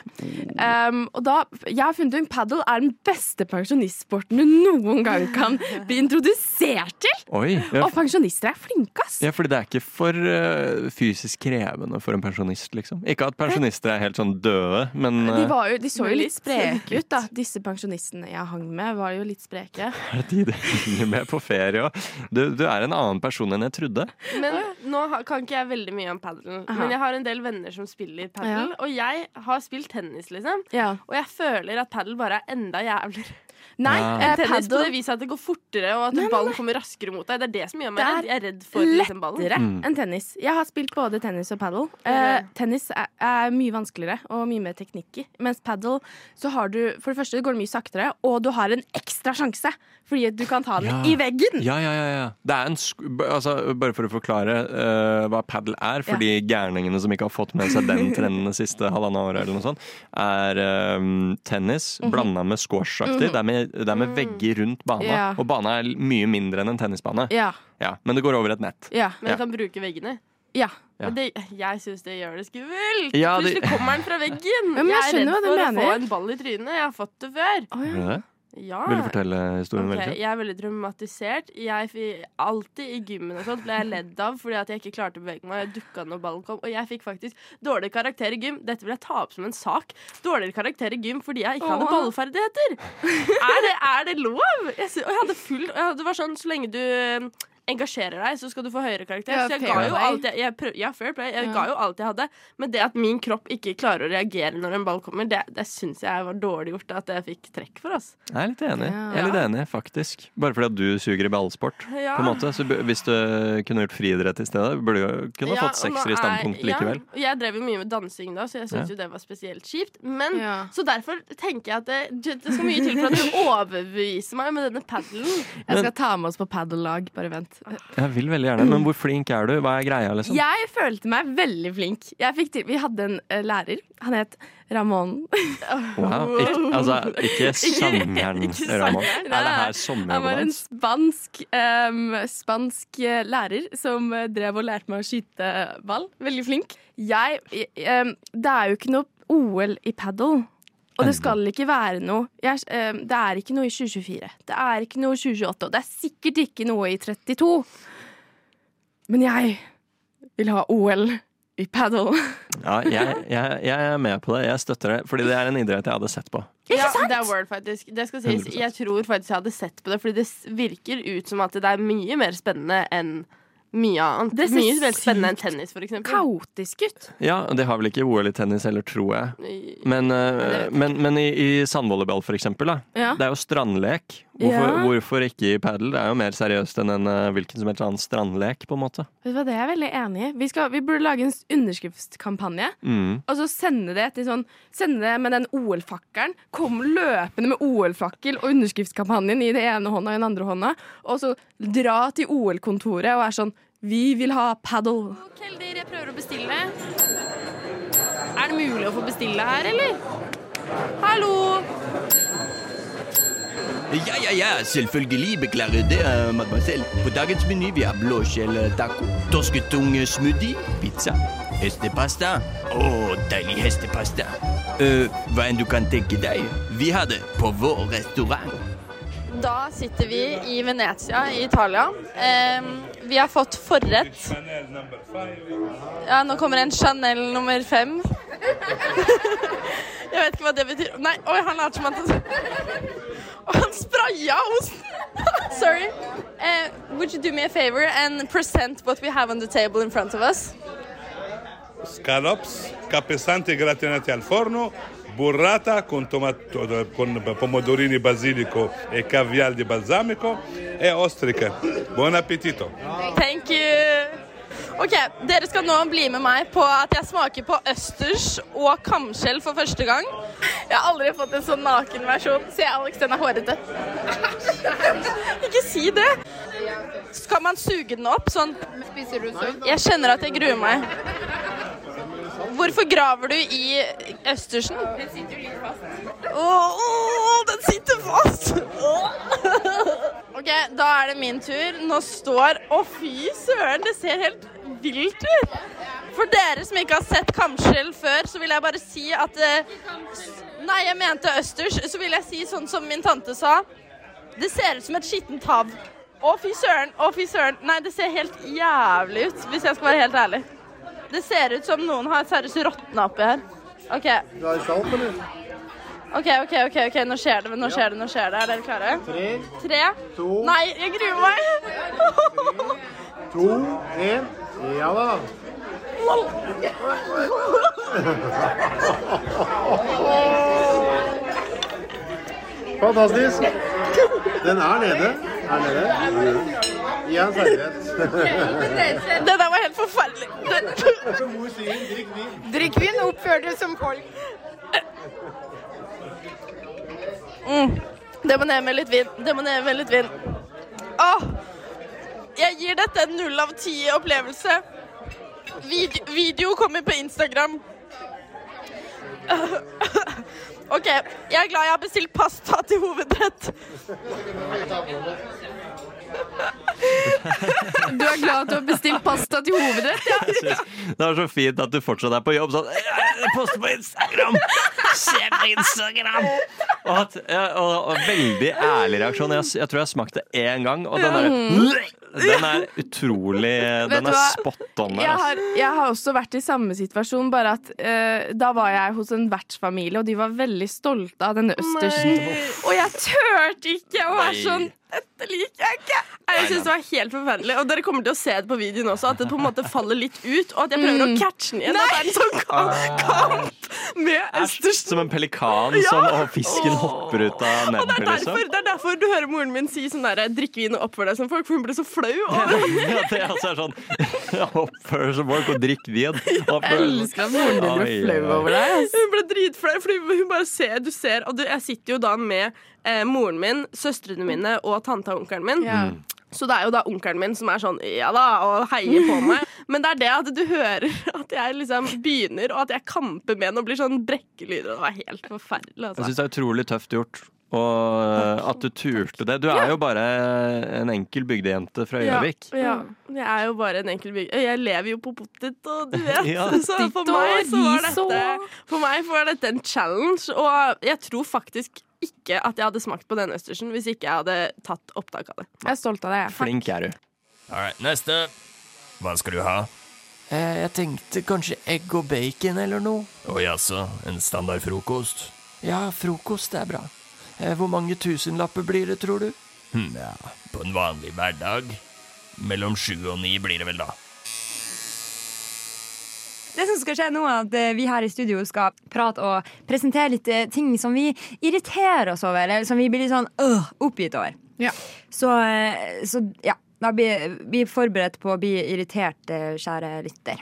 Um, og da, jeg har funnet ut padel er den beste pensjonistsporten du noen gang kan bli introdusert til. Oi. Ja, Og pensjonister er flinke, ass. ja, fordi det er ikke for uh, fysisk krevende for en pensjonist, liksom. Ikke at pensjonister er helt sånn døde, men De, eh, var jo, de så jo litt litt. spreke ut, da. Disse pensjonistene jeg hang med, var jo litt spreke. er det de du henger med på ferie òg? Du, du er en annen person enn jeg trodde. Men nå kan ikke jeg veldig mye om padel. Men jeg har en del venner som spiller padel. Ja. Og jeg har spilt tennis, liksom. Ja. Og jeg føler at padel bare er enda jævligere. Nei, Ja. eh, tennis på paddle- det viset at det går fortere, og at Nei, ballen nei. kommer raskere mot deg. Det er det som gjør meg redd. Jeg er redd for liksom, ballen. lettere Mm. enn tennis. Jeg har spilt både tennis og padel. Eh, tennis er, er mye vanskeligere og mye mer teknikk i. Mens padel så har du For det første går det mye saktere, og du har en ekstra sjanse. Fordi du kan ta den Ja. i veggen. Ja, ja, ja, ja. Det er en sk altså, bare for å forklare uh, hva padel er, for de gærningene som ikke har fått med seg den trenden det siste halvannet året, eller noe sånt, er um, tennis Mhm. blanda med squasjaktig. Mm -hmm. Det, er med- det er med vegger rundt bana, Ja. og bana er mye mindre enn en tennisbane. Ja. Ja, men det går over et nett. Ja. Men du kan bruke veggene. Ja. Ja. Det, jeg syns det gjør det skummelt. Ja, det- Plutselig kommer den fra veggen. Ja, men jeg er redd hva du for å få en ball i trynet. Jeg har fått det før. Oh, det? Ja. Vil du fortelle historien Okay, veldig jeg er veldig traumatisert. Jeg, alltid i gymmen og sånt ble jeg ledd av fordi at jeg ikke klarte å bevege meg. Jeg dukka når ballen kom. Og jeg fikk faktisk dårlig karakter i gym. Dette vil jeg ta opp som en sak. Dårligere karakter i gym fordi jeg ikke hadde ballferdigheter. er, det, er det lov? Jeg, og jeg hadde full og jeg- Det var sånn så lenge du engasjerer deg, så skal du få høyere karakter. Ja, så jeg ga jo alt jeg, jeg prøv, Ja, fair play. Jeg Ja. ga jo alt jeg hadde. Men det at min kropp ikke klarer å reagere når en ball kommer, det, det syns jeg var dårlig gjort at jeg fikk trekk for. oss. Jeg er litt enig, Ja. jeg er litt enig faktisk. Bare fordi at du suger i ballsport. Ja. På en måte. Så hvis du kunne gjort friidrett i stedet, burde du kunne Ja, fått sekser i standpunkt likevel. Ja, jeg drev jo mye med dansing da, så jeg syns Ja. jo det var spesielt kjipt. Men, Så derfor tenker jeg at det, det skal mye til for at du overbeviser meg med denne paddelen. Jeg skal ta med oss på paddellag. Bare vent. Jeg vil veldig gjerne, men hvor flink er du? Hva er greia, liksom? Jeg følte meg veldig flink. Til, vi hadde en uh, lærer. Han het Ramón. Wow. Ikke, altså, ikke sangeren Ramón. Er det her Han var en spansk, um, spansk eh, lærer som eh, drev og lærte meg å skyte ball. Veldig flink. Jeg, um, det er jo ikke noe OL i padel. Og det skal ikke være noe jeg, em, Det er ikke noe i 2024. Det er ikke noe i 2028. Og det er sikkert ikke noe i 32. Men jeg vil ha OL i padel. Ja, jeg, jeg, jeg er med på det. Jeg støtter det. Fordi det er en idrett jeg hadde sett på. Ja, det er word, faktisk. Det skal sies. 100%. Jeg tror faktisk jeg hadde sett på det, fordi det virker ut som at det er mye mer spennende enn mye annet. Det ser mye mer spennende enn tennis, for eksempel. Kaotisk ut. Ja, det har vel ikke OL i tennis heller, tror jeg. Men, eh, men, men i, i sandvolleyball, for eksempel, da. Ja. Det er jo strandlek. Hvorfor, Ja. hvorfor ikke i padel? Det er jo mer seriøst enn en uh, hvilken som helst annen strandlek, på en måte. Vet du hva, Det er jeg veldig enig i. Vi, skal, vi burde lage en underskriftskampanje. Mm. Og så sende det til sånn Sende det med den OL-fakkelen. Kom løpende med OL-fakkel og underskriftskampanjen i det ene hånda og i den andre hånda. Og så dra til OL-kontoret og være sånn Vi vil ha paddle. Kelder, jeg prøver å bestille. Er det mulig å få bestille her, eller? Hallo! Ja, ja, ja, selvfølgelig. Beklager det, uh, mademoiselle. På dagens meny vi har blåskjell eh, taco, torsketung eh, smoothie, pizza, hestepasta. Å, deilig hestepasta. Uh, hva enn du kan tenke deg. Vi har det på vår restaurant. Da sitter vi i Venezia i Italia. Em, vi har fått forrett. Ja, nå kommer en Chanel nummer fem. Jeg vet ikke hva det betyr. Nei, oi, han later som Og han spraya osten! Sorry. Eh, would you do me a favor and present what we have on the table in front of us? scallops, capesanti gratinati al forno, burrata con, tomato, con pomodorini basilico e caviale di balsamico e ostriche. Buon appetito! Thank you. Ok, Dere skal nå bli med meg på at jeg smaker på østers og kamskjell for første gang. Jeg har aldri fått en sånn naken versjon. Se, Alex, den er hårete. Ikke si det. Skal man suge den opp sånn? Spiser du sånn? Jeg kjenner at jeg gruer meg. Hvorfor graver du i østersen? Den sitter litt fast. Åh, den sitter fast! OK, da er det min tur. Nå står Å, fy søren, det ser helt vilt ut. For dere som ikke har sett kamskjell før, så vil jeg bare si at eh, Nei, jeg mente østers. Så vil jeg si sånn som min tante sa. Det ser ut som et skittent hav. Å, fy søren. Å, fy søren. Nei, det ser helt jævlig ut, hvis jeg skal være helt ærlig. Det ser ut som noen har seriøst råtna oppi her. OK. Du har salt, eller? OK, OK, ok, ok, nå skjer det, nå skjer det. nå skjer det. Er dere klare? Tre, Tre. to, Nei, jeg gruer meg. to, én. Ja da. Fantastisk. Den er nede. Er nede. Gi han serveret. Det der var helt forferdelig. Som mor sier, drikk vin. Drikk vin, oppfør deg som folk. Mm. Det må ned med litt vin. Det må ned med litt vin. Åh! Jeg gir dette en null av ti opplevelse. Vid video kommer på Instagram. OK, jeg er glad jeg har bestilt pasta til hovedrett. Du er glad at du har bestilt pasta til hovedrett, ja? Det var så fint at du fortsatt er på jobb sånn «Jeg Poster på Instagram! Se på Instagram! Og, at, og, og, og veldig ærlig reaksjon. Jeg, jeg tror jeg smakte én gang, og den derre Den er utrolig Den er spot on. Jeg har, jeg har også vært i samme situasjon, bare at uh, da var jeg hos en vertsfamilie, og de var veldig stolte av denne østersen. Og jeg turte ikke å være sånn Dette liker jeg ikke! Jeg synes det var helt forferdelig. Og dere kommer til å se det på videoen også, at det på en måte faller litt ut, og at jeg prøver Mm. å catche den igjen. At det er en sånn kamp, kamp med østers. Som en pelikan Ja. som, og fisken hopper ut av Og det er, derfor, liksom. det er derfor du hører moren min si sånn derre 'drikk vin og oppfør deg som folk', for hun ble så flau. Ja, det er altså sånn Oppfør som folk og drikk vin. Jeg elsker at moren din ble flau over deg. Hun ble dritflau, for hun bare ser Du ser Og du, jeg sitter jo da med eh, moren min, søstrene mine og tanta og onkelen min. Ja. Så det er jo da onkelen min som er sånn ja da, og heier på meg. Men det er det at du hører at jeg liksom begynner, og at jeg kamper med den og blir sånn brekkelyder. Og det var helt forferdelig. Jeg Altså. syns det er utrolig tøft gjort. Og at du turte det. Du er jo bare en enkel bygdejente fra Gjøvik. Ja, ja. Jeg er jo bare en enkel bygde... Jeg lever jo på potet, og du vet. Ja. Så for meg så var dette For meg var dette en challenge, og jeg tror faktisk ikke at jeg hadde smakt på den østersen hvis ikke jeg hadde tatt opptak av det. Jeg er stolt av det. Flink er du. Alright, neste. Hva skal du ha? Eh, Jeg tenkte kanskje egg og bacon eller noe. Å jaså, en standard frokost? Ja, frokost er bra. Eh, Hvor mange tusenlapper blir det, tror du? Hm, ja, på en vanlig hverdag. Mellom sju og ni blir det vel, da. Det som skal skje nå, er at eh, vi her i studio skal prate og presentere litt eh, ting som vi irriterer oss over, eller som vi blir litt sånn øh, oppgitt over. Så, eh, så ja, da blir vi er forberedt på å bli irritert, kjære lytter.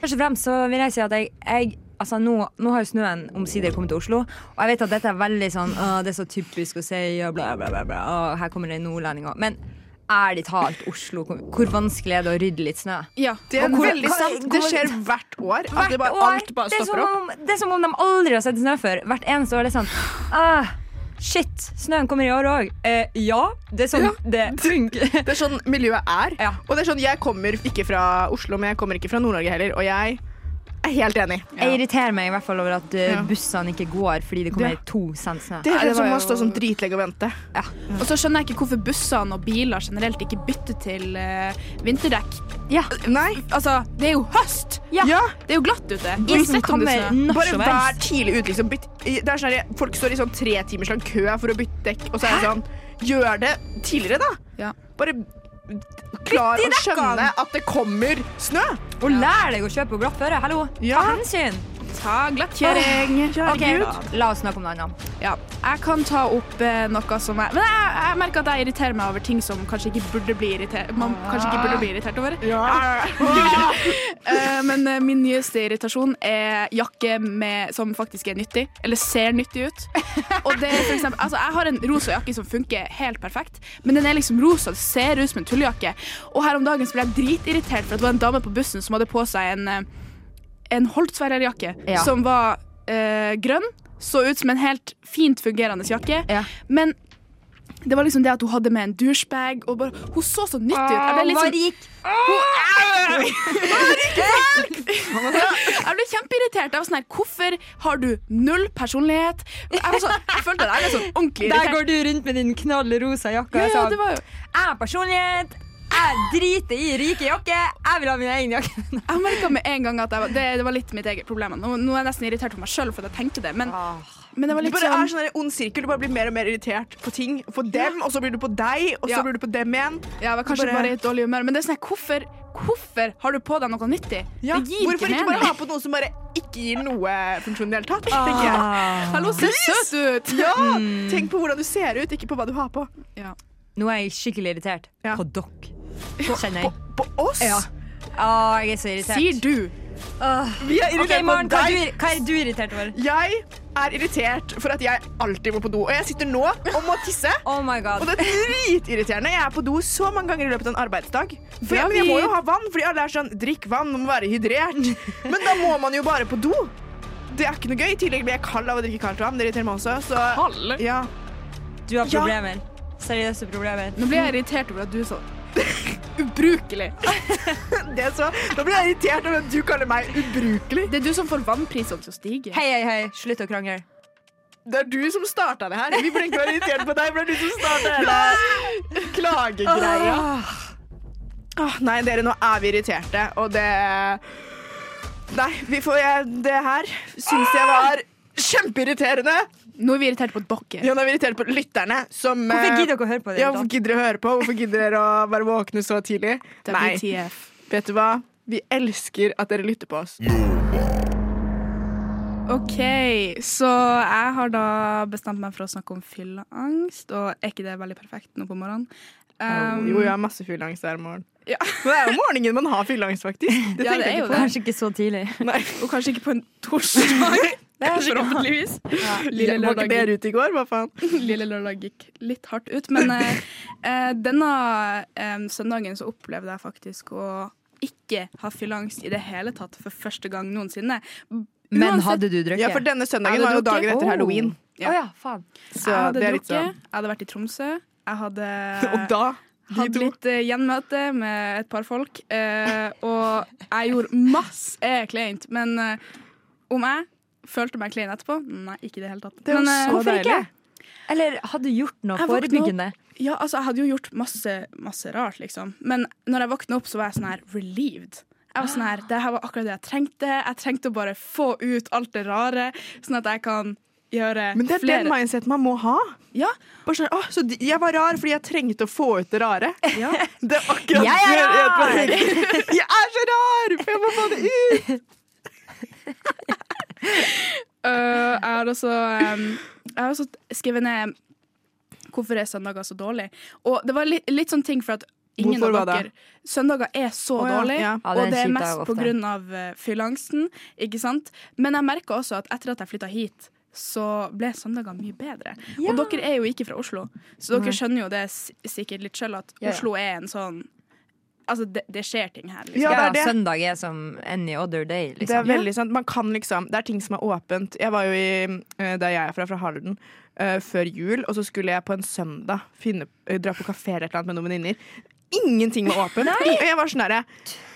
Først og fremst så vil jeg si at jeg, jeg Altså nå, nå har jo snøen omsider kommet til Oslo, og jeg vet at dette er veldig sånn Å, Det er så typisk å si, og bla, bla, bla, bla. Og her kommer det en nordlending òg. Men ærlig talt, Oslo, hvor, vanskelig er det å rydde litt snø? Ja, det er hvor- veldig sant. Det skjer hvert år. Hvert det bare, år. alt bare det, er stopper som opp. om, det er som om de aldri har sett snø før. Hvert eneste år. Det er sånn ah, Shit, snøen kommer i år òg. Eh, ja, det er sånn Ja. det funker. Det er sånn miljøet er. Og det er sånn, Jeg kommer ikke fra Oslo, men jeg kommer ikke fra Nord-Norge heller. Og jeg er helt enig. Jeg irriterer meg i hvert fall over at eh, bussene ikke går fordi det kommer ja. to cent snø. Det er det helt som må å stå sånn dritlenge og vente. Ja. Og så skjønner jeg ikke hvorfor bussene og biler generelt ikke bytter til uh, vinterdekk. Ja. Nei. Altså, det er jo høst! Ja. Det er jo glatt ute. Isen kommer om det er snø. Bare vær tidlig ute. Liksom. Bytt, det er sånn folk står i sånn tre timers lang kø for å bytte dekk, og så er det sånn Gjør det tidligere, da. Ja. Bare klar å skjønne at det kommer snø. Og lær deg å kjøpe glatt føre. Hallo, ta hensyn. Ta glattkjøring. Oh, OK, la oss snakke om noe annet. Ja, jeg kan ta opp eh, noe som jeg Men jeg, jeg merker at jeg irriterer meg over ting som kanskje ikke burde bli irritert Man kanskje ikke burde bli irritert over. Eh, men eh, min nyeste irritasjon er jakke med, som faktisk er nyttig, eller ser nyttig ut. Og det er for eksempel, altså, jeg har en rosa jakke som funker helt perfekt, men den er liksom rosa, det ser ut som en tullejakke. Og her om dagen så ble jeg dritirritert for at det var en dame på bussen som hadde på seg en, eh, en Holtzweiler-jakke Ja. som var eh, grønn. Så ut som en helt fint fungerende jakke. Men det var liksom det at hun hadde med en douchebag, og bare, hun så så nyttig ut. Jeg ble liksom, sånn- rik. Jeg ble kjempeirritert. Jeg var sånn her, Hvorfor har du null personlighet? Jeg, var sånn, jeg følte at jeg ble sånn ordentlig irritert. Der går du rundt med din knall rosa jakke. Ja, ja, sånn, det var jo- Jeg har personlighet. Jeg driter i rike jakker. Jeg vil ha min egen jakke. Jeg merka med en gang at jeg var, det, det var litt mitt eget problem. Nå, nå er jeg nesten irritert på meg sjøl for at jeg tenkte det, men, men det var Det du bare sånn er sånn ond sirkel. Du bare blir mer og mer irritert på ting. På dem, og så blir du på deg, og så Ja. blir du på dem igjen. Ja, jeg var kanskje Bare- bare i et dårlig humør, men det er sånn hvorfor, hvorfor har du på deg noe nyttig? Ja, det gir Hvorfor ikke ikke bare ha på noe som bare ikke gir noe funksjon i det hele tatt? Ah. tenker jeg. Hallo, ser søt ut! Ja, Mm. Tenk på hvordan du ser ut, ikke på hva du har på. Nå er jeg skikkelig irritert på dere. Kjenner jeg. På, oss? Ja. Å, jeg er så irritert. Sier du? Vi er irritert Ok, Maren, på hva er deg. du- hva er du irritert over? Jeg er irritert for at jeg alltid må på do. Og jeg sitter nå og må tisse. Oh my God. Og det er dritirriterende. Jeg er på do så mange ganger i løpet av en arbeidsdag. For jeg, men jeg må jo ha vann, fordi alle er sånn drikk vann, man må være hydrert. Men da må man jo bare på do. Det er ikke noe gøy. I tillegg blir jeg kald av å drikke kaldt vann. Det irriterer meg også. Så, Kald? Ja. Du har Ja. problemer. Seriøse problemer. Nå blir jeg irritert over at du er så ubrukelig. Det er så, da blir jeg irritert over at du kaller meg ubrukelig. Det er du som får vannprisene til å stige. Hei, hei, hei. Slutt å krangle. Det er du som starta det her. Vi burde ikke være irritert på deg, for det er du som starta hele klagegreia. Åh, nei, dere, nå er vi irriterte, og det Nei, vi får jeg, det her syns jeg var kjempeirriterende. Nå er vi irritert på dere. Ja, nå er vi irritert på lytterne. Som, Hvorfor eh, gidder dere å høre på det? Ja, hvorfor gidder dere å høre på? Hvorfor gidder dere å være våkne så tidlig? Nei. WTF. Vet du hva? Vi elsker at dere lytter på oss. OK, så jeg har da bestemt meg for å snakke om fylleangst, og er ikke det veldig perfekt nå på morgenen? Um, jo, jeg har masse fylleangst hver morgen. Men det er jo morgenen man har fylleangst, faktisk. Det Ja, det er jo det. Kanskje ikke så tidlig. Nei. Og kanskje ikke på en torsdag. Forhåpentligvis. Lille Var ikke lørdag, ute i går? Hva faen? lille lørdag gikk litt hardt ut. Men eh, eh, denne eh, søndagen så opplevde jeg faktisk å ikke ha fylleangst i det hele tatt for første gang noensinne. Men Uansett- hadde du drukket? Ja, for denne søndagen var jo dagen etter halloween. Oh. ja, faen. Så jeg hadde drukket, sånn. jeg hadde vært i Tromsø. Jeg hadde Og da? Hadde litt uh, gjenmøte med et par folk. Uh, og jeg gjorde masse kleint. Men uh, om jeg følte meg klein etterpå? Nei, ikke i det hele tatt. Det var men, eh, så Hvorfor deilig. ikke? Eller hadde du gjort noe Jeg forebyggende? Opp, Ja, altså, jeg hadde jo gjort masse, masse rart, liksom. Men når jeg våkna opp, så var jeg sånn her relieved. Jeg var sånn her, Det her var akkurat det jeg trengte. Jeg trengte å bare få ut alt det rare, sånn at jeg kan gjøre flere Men det er flere den mindset man må ha. Ja. Bare sånn, oh, så jeg var rar fordi jeg trengte å få ut det rare. Ja. Det er akkurat Jeg er det rar! Jeg er så rar, for jeg må få det ut! Øh, jeg har også, um, jeg har også skrevet ned hvorfor er søndager så dårlig. Og det var litt, litt sånn ting for at ingen Hvorfor av dere Søndager er så oh, ja, dårlig, ja. Ja, det og det er mest på grunn av uh, fylleangsten, ikke sant? Men jeg merka også at etter at jeg flytta hit, så ble søndager mye bedre. Og dere er jo ikke fra Oslo, så dere Nei. skjønner jo det sikkert litt sjøl, at Ja, ja. Oslo er en sånn Altså, det, det skjer ting her. Liksom. Ja, Ja, det er det. søndag er som any other day, Det er liksom. veldig sant. Man kan liksom, det er ting som er åpent. Jeg var jo i, eh, der jeg er fra, fra Halden, Uh, før jul, og så skulle jeg på en søndag finne, eh, dra på kafé eller noe med noen venninner. Ingenting var åpent. Og jeg var sånn derre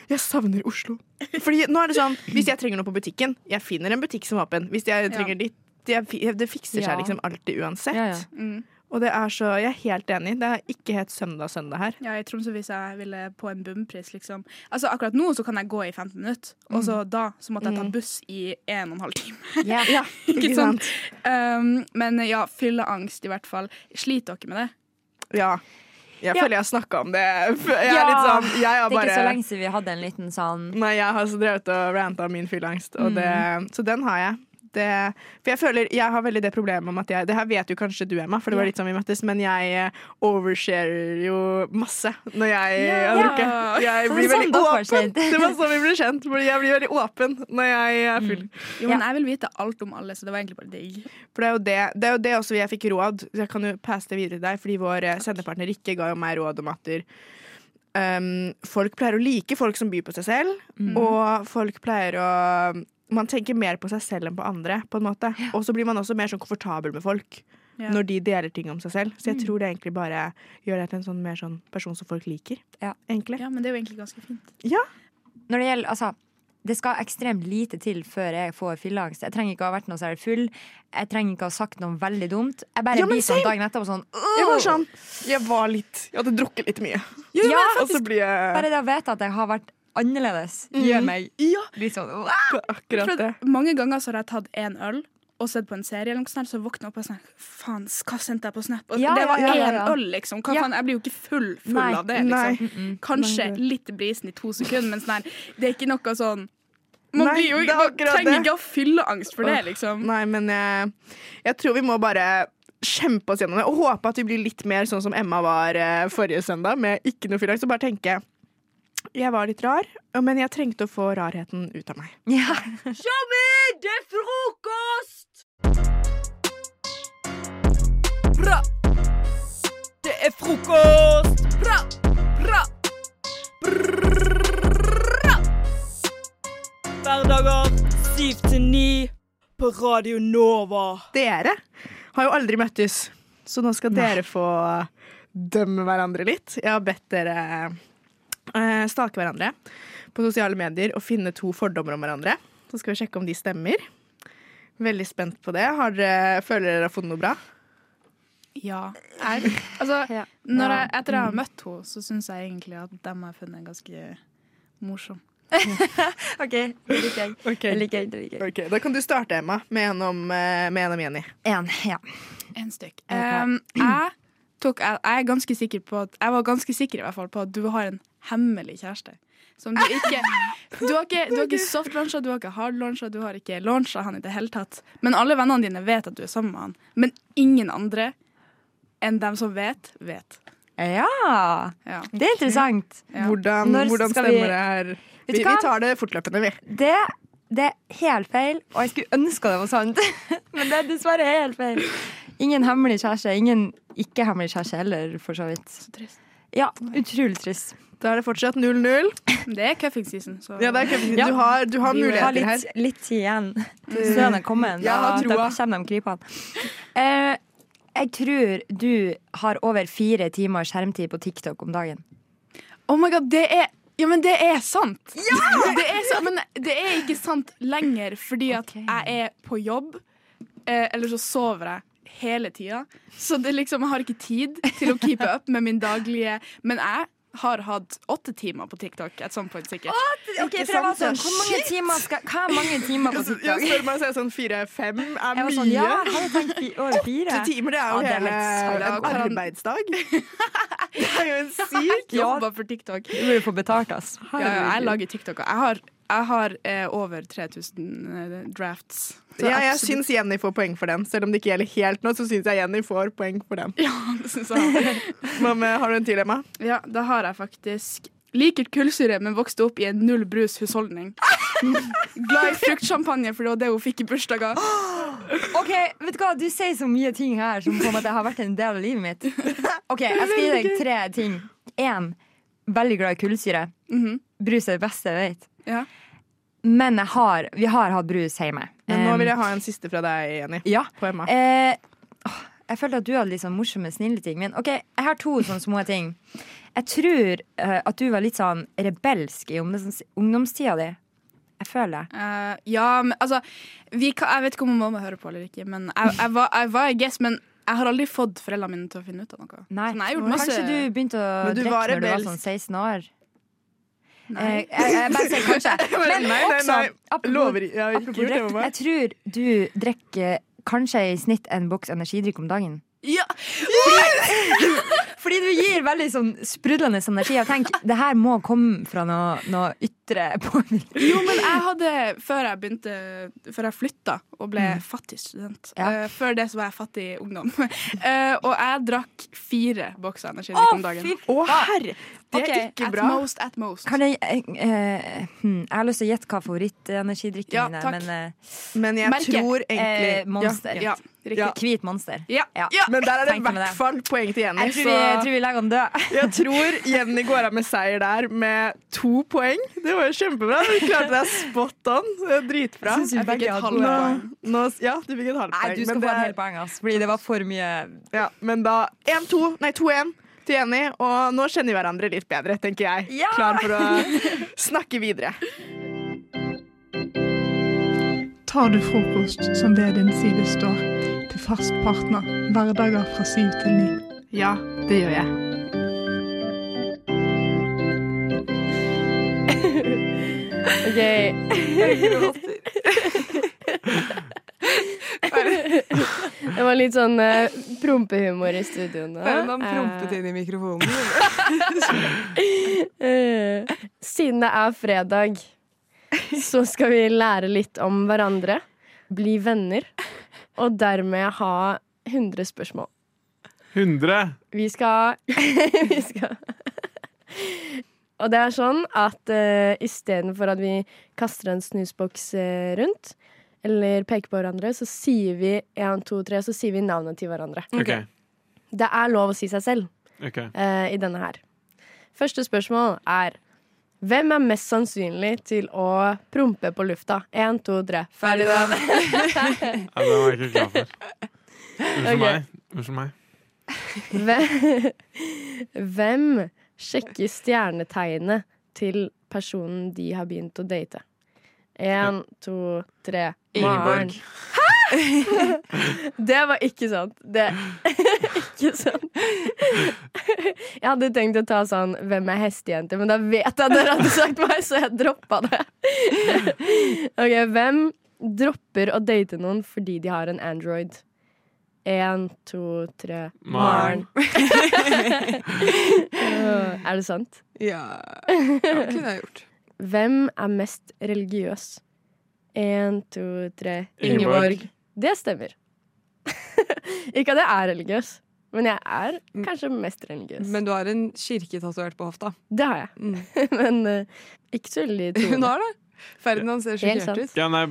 Jeg savner Oslo. Fordi nå er det sånn, Hvis jeg trenger noe på butikken, jeg finner en butikk som er åpen. Hvis jeg trenger ditt jeg, Det fikser seg Ja. liksom alltid uansett. Ja, ja. Mm. Og det er så, jeg er helt enig. Det er ikke helt søndag-søndag her. Ja, i Tromsø hvis jeg ville på en bumpris, liksom. Altså, akkurat nå så kan jeg gå i 15 minutter, og så da så måtte jeg ta Mm. buss i en og en halv time. Ja. Ja, Ikke sant? Um, men ja, fylleangst i hvert fall. Sliter dere med det? Ja. Jeg Ja. føler jeg har snakka om det. Jeg er Ja, litt sånn Jeg har Det er bare ikke så lenge siden vi hadde en liten sånn Nei, jeg har så drevet og ranta om min fylleangst, mm. det, så den har jeg. Det, for jeg føler, jeg har veldig det problemet om at jeg Det her vet jo kanskje du, Emma, for det var litt sånn vi møttes, men jeg overshare oversharer jo masse når jeg har drukket. Jeg Sånn blir veldig åpen. Det var sånn vi ble kjent, fordi jeg blir veldig åpen når jeg er full. Jo, men jeg vil vite alt om alle, så det var egentlig bare digg. For det er jo det, det, er jo det også jeg fikk råd. så Jeg kan jo passe det videre til deg, fordi vår eh, sendepartner Rikke ga jo meg råd om at um, folk pleier å like folk som byr på seg selv, Mm. og folk pleier å Man tenker mer på seg selv enn på andre, på en måte. Og så blir man også mer sånn komfortabel med folk Ja. når de deler ting om seg selv. Så jeg Mm. tror det egentlig bare gjør deg til en sånn mer sånn person som folk liker. Ja. Egentlig. Ja, men det er jo egentlig ganske fint. Ja. Når det gjelder, altså det skal ekstremt lite til før jeg får fylleangst. Jeg trenger ikke å ha vært noe særlig full. Jeg trenger ikke å ha sagt noe veldig dumt. Jeg bare Ja, blir sånn dagen etterpå sånn Jeg var sånn Jeg var litt Jeg hadde drukket litt mye. Ja, og så blir jeg Bare det å vite at jeg har vært annerledes, Mm. gjør meg Ja. litt sånn «Wow!» Akkurat det. mange ganger så har jeg tatt én øl og sett på en serie, eller noe sånt, så våkner jeg opp og sånn Faen, hva sendte jeg på Snap? Og Ja, det var ja, én ja, ja. øl, liksom. Hva Ja. faen? Jeg blir jo ikke full, full Nei, av det, nei. liksom. Mm-mm. Kanskje Nei, litt brisen i to sekunder, men sånn her, det er ikke noe sånn Man, Nei, blir jo, man trenger det. ikke å fylle angst for det, liksom. Nei, men jeg, jeg tror vi må bare kjempe oss gjennom det, og håpe at vi blir litt mer sånn som Emma var eh, forrige søndag, med ikke noe fyllangst. Og bare tenke jeg var litt rar, men jeg trengte å få rarheten ut av meg. Ja. Tjommi, det er frokost! Bra! Det er frokost! Bra! Bra! Bra! Hverdager 7 til 9 på Radio Nova. Dere har jo aldri møttes, så nå skal dere få dømme hverandre litt. Jeg har bedt dere eh, stake hverandre på sosiale medier og finne to fordommer om hverandre. Så skal vi sjekke om de stemmer. Veldig spent på det. Har dere, føler dere har funnet noe bra? Ja. Jeg, altså, når jeg, etter jeg har Mm. møtt henne, så syns jeg egentlig at dem har funnet ganske morsom. OK, det liker jeg. Det liker jeg, det liker jeg. Okay. Da kan du starte, Emma, med en om, eh, med en om Jenny. En, ja. En stykk. Um, jeg, tok, jeg, jeg er ganske sikker på at Jeg var ganske sikker i hvert fall på at du har en hemmelig kjæreste. Som du ikke Du har ikke, du har ikke soft-launcha, du har ikke hard-launcha, du har ikke launcha han i det hele tatt. Men alle vennene dine vet at du er sammen med han. Men ingen andre enn dem som vet, vet. Ja. Ja. Det er interessant. Hvordan, hvordan stemmer det her? Vi, vi tar det fortløpende, vi. Det, det er helt feil, og jeg skulle ønske det var sant. Men det er dessverre helt feil. Ingen hemmelig kjæreste. Ingen ikke-hemmelig kjæreste heller, for så vidt. Ja, utrolig trist. Da er det fortsatt 0-0. Det er cuffing season, så Ja, det er cuffing season. Du har- du har Vi har litt, her. Litt tid igjen til Mm. snøen er kommet. Da, ja, da kommer de krypende. Eh, jeg tror du har over fire timer skjermtid på TikTok om dagen. Oh my god, det er Ja, men det er sant! Det er sant men det er ikke sant lenger fordi at jeg er på jobb, eh, eller så sover jeg hele tida. Så det liksom, jeg har ikke tid til å keepe up med min daglige Men jeg har hatt åtte timer på TikTok et sånt point, sikkert. Ok, for jeg var sånn, Hvor mange timer skal Hva er mange timer på Jeg TikTok? spør meg så er jeg sånn fire-fem er Jeg mye. sånn, ja, jeg tenkt over fire. Åtte timer, det er jo Ja, hele er en arbeidsdag. Det er jo en syk Jobba for TikTok. Du burde få betalt, ass. Ja, jeg lager TikTok. Jeg har, jeg har eh, over 3000 eh, drafts. Så Ja, jeg syns Jenny får poeng for den. Selv om det ikke gjelder helt nå, så syns jeg Jenny får poeng for den. Ja, det synes jeg. Mamma, har du en til, Emma? Ja, da har jeg faktisk Liker kullsyre, men vokste opp i en null brus-husholdning. Glad i fruktsjampanje, for det var det hun fikk i bursdager. OK, vet du hva, du sier så mye ting her som på en måte har vært en del av livet mitt. OK, jeg skal gi deg tre ting. Én, veldig glad i kullsyre. Brus er det beste jeg vet. Ja. Men har, vi har hatt brus hjemme. Men nå vil jeg ha en siste fra deg, Jenny. Ja. På Emma. Eh, jeg følte at du hadde litt sånn morsomme, snille ting. Men OK, jeg har to sånne små ting. Jeg tror uh, at du var litt sånn rebelsk i ungdoms ungdomstida di. Jeg føler det. Uh, ja, men altså vi kan, Jeg vet ikke om mamma hører på eller ikke, men jeg, jeg, var, jeg var guess, men jeg har aldri fått foreldrene mine til å finne ut av noe. Nei. Sånn, Kanskje du begynte å drikke når du var sånn 16 år? Nei. Eh, jeg, jeg bare sier kanskje. Men nei, nei, også, nei. apropos- Lover- ikke apropos. Jeg tror du drikker kanskje i snitt en boks energidrikk om dagen. Ja! Fordi, fordi du gir veldig sånn sprudlende energi. Og tenk, det her må komme fra noe, noe ytre påvirkning. Jo, men jeg hadde Før jeg begynte Før jeg flytta og ble Mm. fattig student Ja. uh, Før det så var jeg fattig ungdom. Uh, og jeg drakk fire bokser energidrikk om dagen. Å, herre! Det er Ok, ikke at most, at most. Kan jeg, eh, eh, hmm, jeg har lyst til å gjette hva favorittenergidrikken Ja, min er, men eh, Men jeg Merke. tror egentlig eh, Monster. Ja. Ja. Hvit monster. Ja. Ja. Men der er det i hvert fall poeng til Jenny. Jeg tror, vi, jeg tror vi legger den død. Jeg tror Jenny går av med seier der med to poeng. Det var jo kjempebra. Du klarte deg spot on. Det er Dritbra. Jeg Jeg fikk et halvt poeng. Nå, ja, du fikk et halvt Nei, poeng. du skal men få det et helt poeng, ass, fordi det var for mye Ja, men da 1-2, nei 2-1 til Jenny, og nå kjenner vi hverandre litt bedre, tenker jeg. Ja! Klar for å snakke videre. Tar du frokost som ved din side står, til fast partner hverdager fra syv til ni? Ja, det gjør jeg. OK. Det var litt sånn uh, prompehumor i studio nå. Man Eh, prompet inn i mikrofonen. eh, Siden det er fredag, så skal vi lære litt om hverandre. Bli venner. Og dermed ha 100 spørsmål. 100. Vi skal Vi skal Og det er sånn at uh, istedenfor at vi kaster en snusboks rundt, eller peker på hverandre, så sier vi 1, 2, 3, så sier vi navnet til hverandre. Okay. Det er lov å si seg selv okay. uh, i denne her. Første spørsmål er hvem er mest sannsynlig til å prompe på lufta? Én, to, tre. Ferdig, da. Ja, det var jeg ikke klar for. Unnskyld okay. meg. Unnskyld meg. Hvem, hvem sjekker stjernetegnet til personen de har begynt å date? Én, to, tre. Ingeborg. Hæ?! Det var ikke sant. Det ikke sant. Jeg hadde tenkt å ta sånn 'Hvem er hestejente?', men da vet jeg at dere hadde sagt meg, så jeg droppa det. Ok, Hvem dropper å date noen fordi de har en Android? Én, to, tre Maren. Er det sant? Ja, Det kunne jeg gjort. Hvem er mest religiøs? Én, to, tre Ingeborg. Det stemmer. Ikke at jeg er religiøs, men jeg er kanskje mest religiøs. Men du har en kirke tatovert på hofta. Det har jeg. men uh, ikke så veldig troende. Hun har det. Ferdinand ser sjokkert ut. Ja, nei,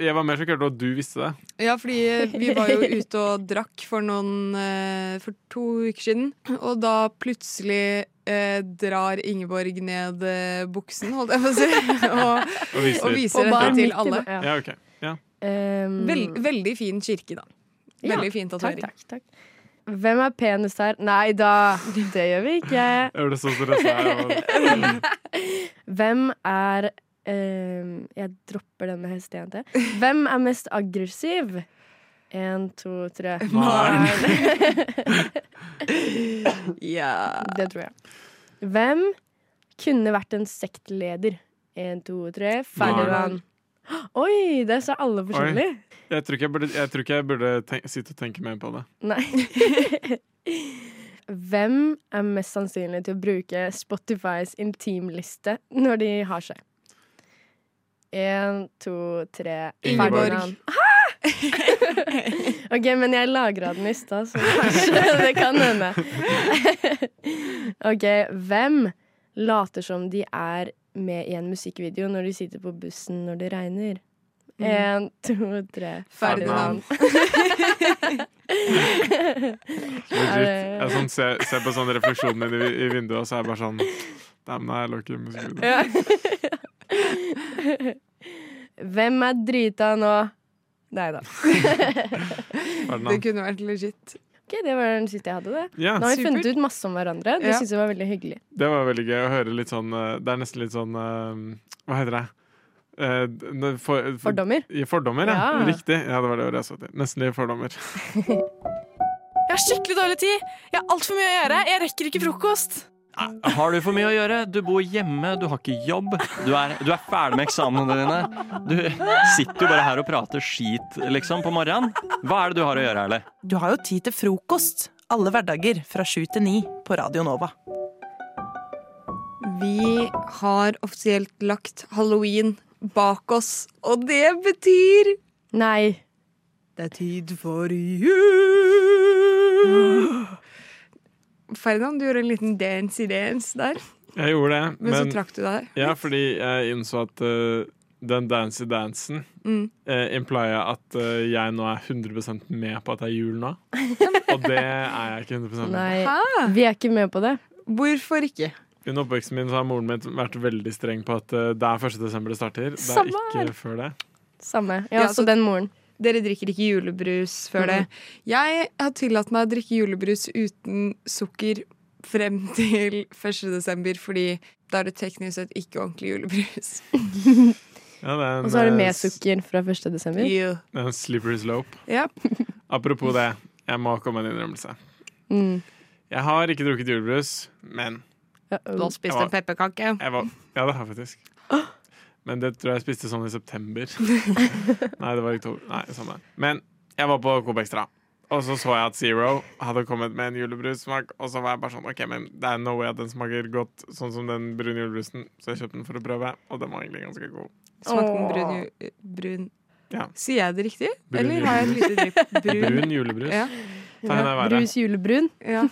jeg var mer sjokkert over at du visste det. Ja, fordi vi var jo ute og drakk for noen eh, For to uker siden. Og da plutselig eh, drar Ingeborg ned eh, buksen, holdt jeg på å si. Og, Og viser. og viser Og dette til alle. ja. Ja, ok. Ja. Um, Vel, veldig fin kirke, da. Veldig fin tatovering. Takk, takk, takk. Hvem er penest her? Nei da, det gjør vi ikke. Jeg ble så stressa. jeg Hvem er um, Jeg dropper den med hestejente. Hvem er mest aggressiv? Én, to, tre Maren. Ja. Det tror jeg. Hvem kunne vært en sektleder? Én, to, tre Ferdinand. Oi, det sa alle forskjellig. Jeg tror ikke jeg burde, jeg ikke jeg burde tenk, sitte og tenke mer på det. Nei. Hvem er mest sannsynlig til å bruke Spotifys intimliste når de har seg? Én, to, tre Ingeborg. Ferdinand. OK, men jeg lagra den i stad, så kanskje det kan hende. OK, hvem later som de er med i en musikkvideo når de sitter på bussen når det regner? Én, to, tre Ferdinand. Er. Jeg sånn, ser, ser på sånn refleksjonen min i, i vinduet, og så er jeg bare sånn Damn, nei, jeg lå ikke i musikkvideo. Hvem er drita nå? Nei da. Det kunne vært legit. Ok, Det var den siste jeg hadde. det Ja. Nå har vi funnet ut masse om hverandre. Det Ja. synes jeg var veldig hyggelig. Det var veldig gøy å høre litt sånn eh, Det er nesten litt sånn eh, Hva heter det? Eh, for, for, Fordommer? Fordommer, ja. Ja. Riktig. Ja, det var det ordet jeg sa til. Nesten i fordommer. Jeg har skikkelig dårlig tid. Jeg har altfor mye å gjøre. Jeg rekker ikke frokost. Har du for mye å gjøre? Du bor hjemme, du har ikke jobb. Du er, du er ferdig med eksamenene dine. Du sitter jo bare her og prater skit, liksom, på morgenen. Hva er det du har å gjøre, Erle? Du har jo tid til frokost alle hverdager fra sju til ni på Radio Nova. Vi har offisielt lagt halloween bak oss, og det betyr Nei. Det er tid for jul! Ferdinand, du gjorde en liten dance-i-dance der. Jeg gjorde det. Men, så trakk du deg. Ja, fordi jeg innså at uh, den dancy-dansen Mm. uh, implier at uh, jeg nå er 100% med på at det er jul nå. Og det er jeg ikke 100 med Nei, på. vi er ikke med på det. Hvorfor ikke? Under oppveksten min så har moren min vært veldig streng på at det er 1. desember det starter. Det er Samme ikke før det. Samme. Ja, Ja, så så- den moren. Dere drikker ikke julebrus før det. Jeg har tillatt meg å drikke julebrus uten sukker frem til 1. desember, fordi da er det teknisk sett ikke ordentlig julebrus. Ja, Og så er det eh, med sukker fra 1. desember. Yeah. Det er en slippery slope. Yep. Apropos det, jeg må komme med en innrømmelse. Mm. Jeg har ikke drukket julebrus, men Du har spist en pepperkake. jeg var, Ja, det har jeg faktisk. Men det tror jeg jeg spiste sånn i september. Nei, det var i oktober. Nei, samme. Men jeg var på Coop Extra, og så så jeg at Zero hadde kommet med en julebrussmak, og så var jeg bare sånn OK, men det er no way at den smaker godt sånn som den brune julebrusen, så jeg kjøpte den for å prøve, og den var egentlig ganske god. Smakte den brun, ju- brun. Ja. Sier jeg det riktig? Brun Eller har jeg et lite drypp Brun julebrus. Ja. Ta henne i været. Brus julebrun. Ja.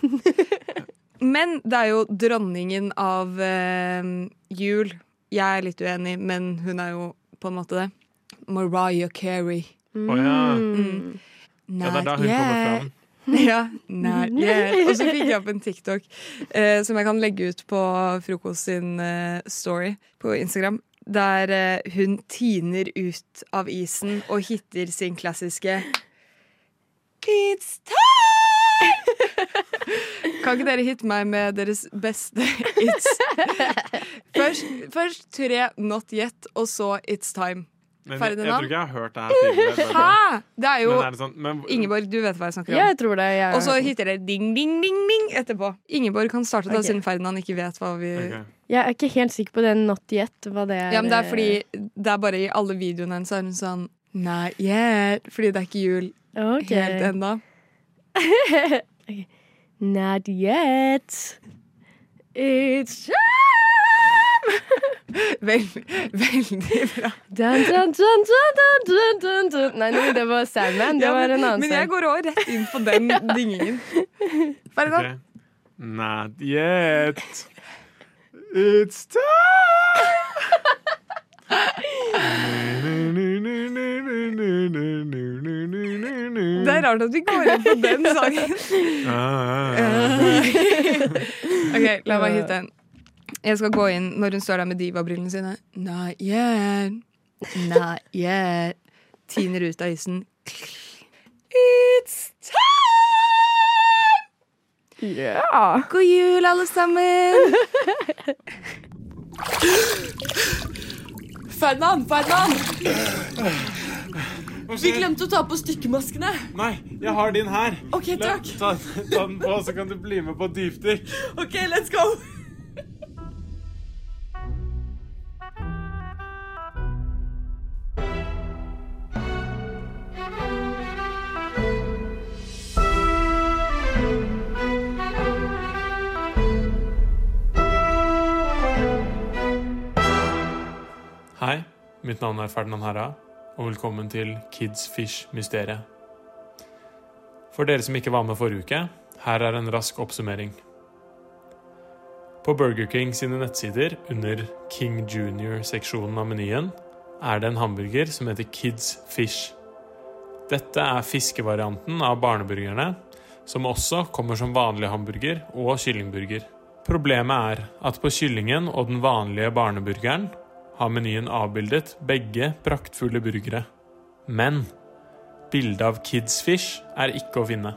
Men det er jo dronningen av eh, jul. Jeg er litt uenig, men hun er jo på en måte det. Mariah Carey. Å ja. Mm. Ja, det er da hun yeah. kommer fram. Ja, Nei, yeah. Og så fikk jeg opp en TikTok eh, som jeg kan legge ut på Frokost sin eh, story på Instagram. Der eh, hun tiner ut av isen og hitter sin klassiske It's time! Kan ikke dere hitte meg med deres beste it's? Først, først tre Not Yet, og så It's Time. Men jeg, jeg tror ikke jeg har hørt det her tidligere. Hæ? Det er jo Men er det sånn, men, Ingeborg, du vet hva jeg snakker om. Ja, jeg tror det. Jeg Og så hitter det ding, ding, ding, ding etterpå. Ingeborg kan starte, da, Ok. siden Ferdinand ikke vet hva vi Jeg er ikke helt sikker på det not yet. Hva det er. Ja, men det er fordi det er bare i alle videoene hennes er hun sånn Not yet. Fordi det er ikke jul okay. helt ennå. Not yet. It's time! Vel, veldig bra. Dun, dun, dun, dun, dun, dun, dun, dun. Nei, nei, det var Sandman. Det Ja, var en annen men jeg går òg rett inn på den dingingen. Ferdinand. okay. Not yet. It's time! Det er rart at vi går inn på den sangen. ok, la meg hitte en. Jeg skal gå inn når hun står der med divabrillene sine. Not yet, not yet. Tiner ut av isen. It's time! Yeah. God jul, alle sammen! Ferdinand, Ferdinand! Vi glemte å ta på stykkemaskene. Nei, jeg har din her. Ok, takk. Ta, ta den på, så kan du bli med på dypdykk. OK, let's go. Mitt navn er Ferdinand Herra, og velkommen til Kids Fish-mysteriet. For dere som ikke var med forrige uke, her er en rask oppsummering. På Burger King sine nettsider, under King Junior-seksjonen av menyen, er det en hamburger som heter Kids Fish. Dette er fiskevarianten av barneburgerne, som også kommer som vanlig hamburger og kyllingburger. Problemet er at på kyllingen og den vanlige barneburgeren har menyen avbildet begge praktfulle burgere. Men bildet av Kids Fish er ikke å finne.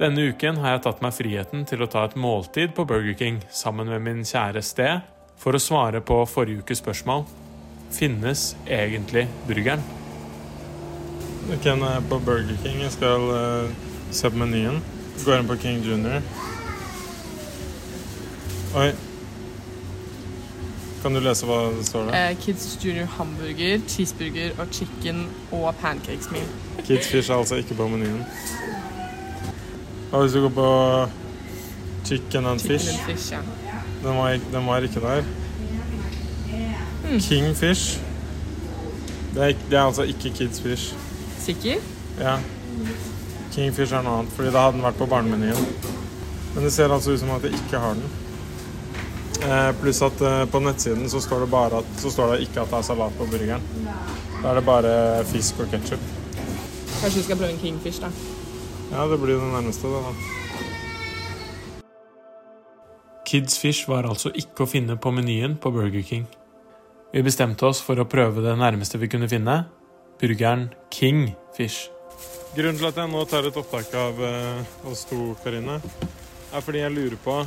Denne uken har jeg tatt meg friheten til å ta et måltid på Burger King sammen med min kjære Sted for å svare på forrige ukes spørsmål. Finnes egentlig burgeren? Nå er jeg på Burger King. Jeg skal uh, se på menyen. Går inn på King Junior. Oi. Kan du lese hva det står der? Eh, Kids Junior hamburger, cheeseburger og chicken og pancakes meal. Kids Fish er altså ikke på menyen. Hva hvis du går på Chicken and Chicken Fish? and fish, ja. Den var, den var ikke der. Mm. King Fish. Det er, det er altså ikke Kids Fish. Sikker? Ja. King Fish er noe annet, fordi da hadde den vært på barnemenyen. Men det ser altså ut som at jeg ikke har den. Eh, pluss at eh, på nettsiden så står, det bare at, så står det ikke at det er salat på burgeren. Da er det bare fisk og ketsjup. Kanskje du skal prøve en kingfish, da. Ja, det blir det nærmeste, det, da. Kids Fish var altså ikke å finne på menyen på Burger King. Vi bestemte oss for å prøve det nærmeste vi kunne finne burgeren King Fish. Grunnen til at jeg nå tar et opptak av eh, oss to, Karine, er fordi jeg lurer på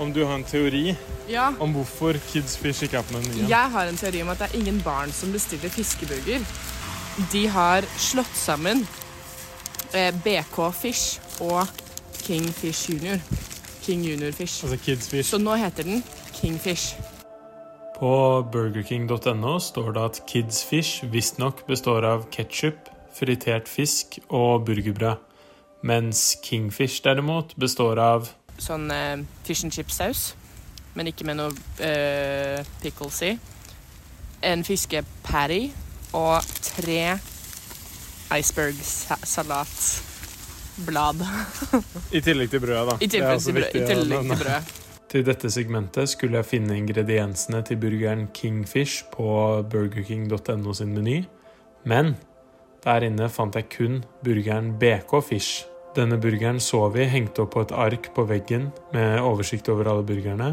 om du har en teori Ja. om hvorfor Kids Fish ikke er på menyen. Jeg har en teori om at det er ingen barn som bestiller fiskeburger. De har slått sammen eh, BK Fish og King Fish Junior. King Junior Fish. Altså Kids Fish. Så nå heter den King Fish. På burgerking.no står det at Kids Fish visstnok består av ketsjup, fritert fisk og burgerbrød, mens Kingfish derimot består av Sånn eh, fish and chip-saus, men ikke med noe eh, pickles i. En fiskepatty og tre iceberg-salatblad. I tillegg til brødet, da. I Det er tillegg også til brød- i tillegg til brødet. Til dette segmentet skulle jeg finne ingrediensene til burgeren Kingfish på burgerking.no sin meny, men der inne fant jeg kun burgeren BK Fish. Denne burgeren så vi hengte opp på et ark på veggen med oversikt over alle burgerne,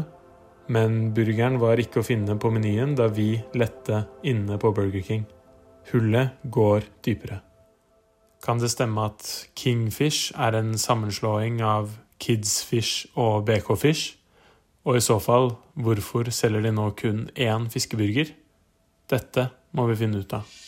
men burgeren var ikke å finne på menyen da vi lette inne på Burger King. Hullet går dypere. Kan det stemme at Kingfish er en sammenslåing av Kidsfish og BK Fish? Og i så fall, hvorfor selger de nå kun én fiskeburger? Dette må vi finne ut av.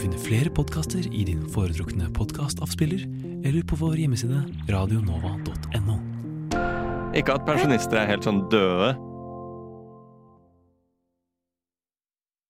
Du finner flere podkaster i din foretrukne podkastavspiller eller på vår hjemmeside radionova.no. Ikke at pensjonister er helt sånn døde,